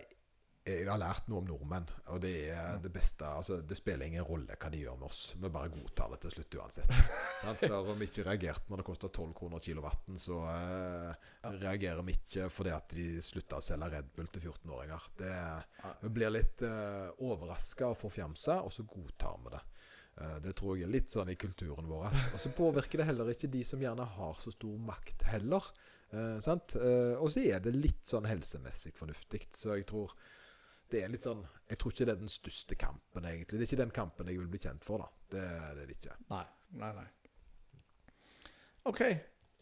B: jeg har lært noe om nordmenn, og det er det beste altså, Det spiller ingen rolle hva de gjør med oss. Vi bare godtar det til slutt uansett. Om vi ikke reagerte når det koster 12 kroner kilowatten, så eh, reagerer vi ikke fordi at de slutta å selge Red Bull til 14-åringer. Vi blir litt eh, overraska og forfjamsa, og så godtar vi det. Eh, det tror jeg er litt sånn i kulturen vår. Og så påvirker det heller ikke de som gjerne har så stor makt, heller. Eh. Eh, og så er det litt sånn helsemessig fornuftig. Så jeg tror det er litt sånn Jeg tror ikke det er den største kampen, egentlig. Det er ikke den kampen jeg vil bli kjent for, da. Det, det er det ikke.
C: Nei, nei, nei. OK.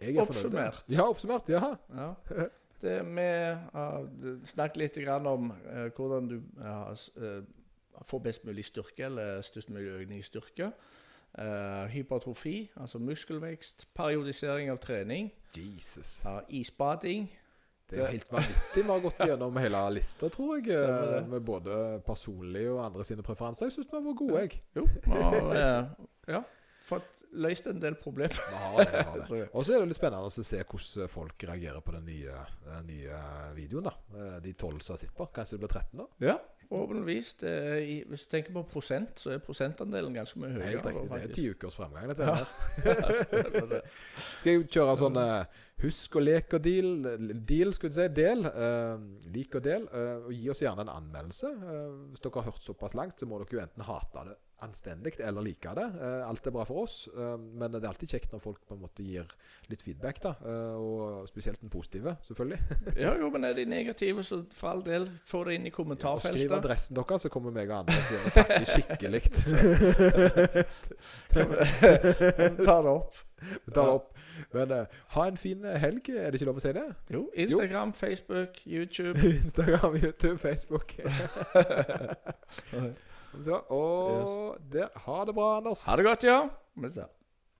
B: Er.
C: Oppsummert.
B: Ja, oppsummert. Ja.
C: Ja. Det Vi har snakket litt grann om uh, hvordan du uh, får best mulig styrke, eller størst mulig økning i styrke. Uh, hypertrofi, altså muskelvekst. Periodisering av trening.
B: Jesus.
C: Uh, isbading.
B: Det er helt vanvittig. Vi har gått gjennom hele lista, tror jeg.
C: Stemmer
B: eh,
C: det.
B: Med både personlige og andre sine preferanser. Jeg syns vi var gode, jeg.
C: Jo, vi har eh, ja, fått løst en del problemer.
B: Har det, har det.
C: jeg.
B: Og så er det litt spennende å se hvordan folk reagerer på den nye, den nye videoen. da Eh, De tolv som har sett på. Kanskje det blir 13, da?
C: Ja, forhåpentligvis. Det er, hvis du tenker på prosent, så er prosentandelen ganske mye høyere.
B: Helt riktig. Det er ti ukers fremgang, dette
C: Ja.
B: her. Skal jeg kjøre sånn eh, husk og lek og deal Deal, skulle jeg si. Del. Uh, lik og del. Uh, og gi oss gjerne en anmeldelse. Uh, hvis dere har hørt såpass langt, så må dere jo enten hate det anstendig eller like det. Eh, alt er bra for oss, eh, men det er alltid kjekt når folk på en måte gir litt feedback, da. eh, og spesielt den positive, selvfølgelig.
C: Ja, jo, men er de negative, så for all del, få det inn i kommentarfeltet.
B: Og skriv adressen deres, så kommer meg og andre og sier takk takker skikkelig.
C: Ta det opp.
B: Vi tar det opp. Men uh, ha en fin helg, er det ikke lov å si det?
C: Jo, Instagram, Facebook, YouTube.
B: Instagram, YouTube, Facebook. Så, og det, ha det bra, Anders.
C: Ha det godt, ja. Vi ser.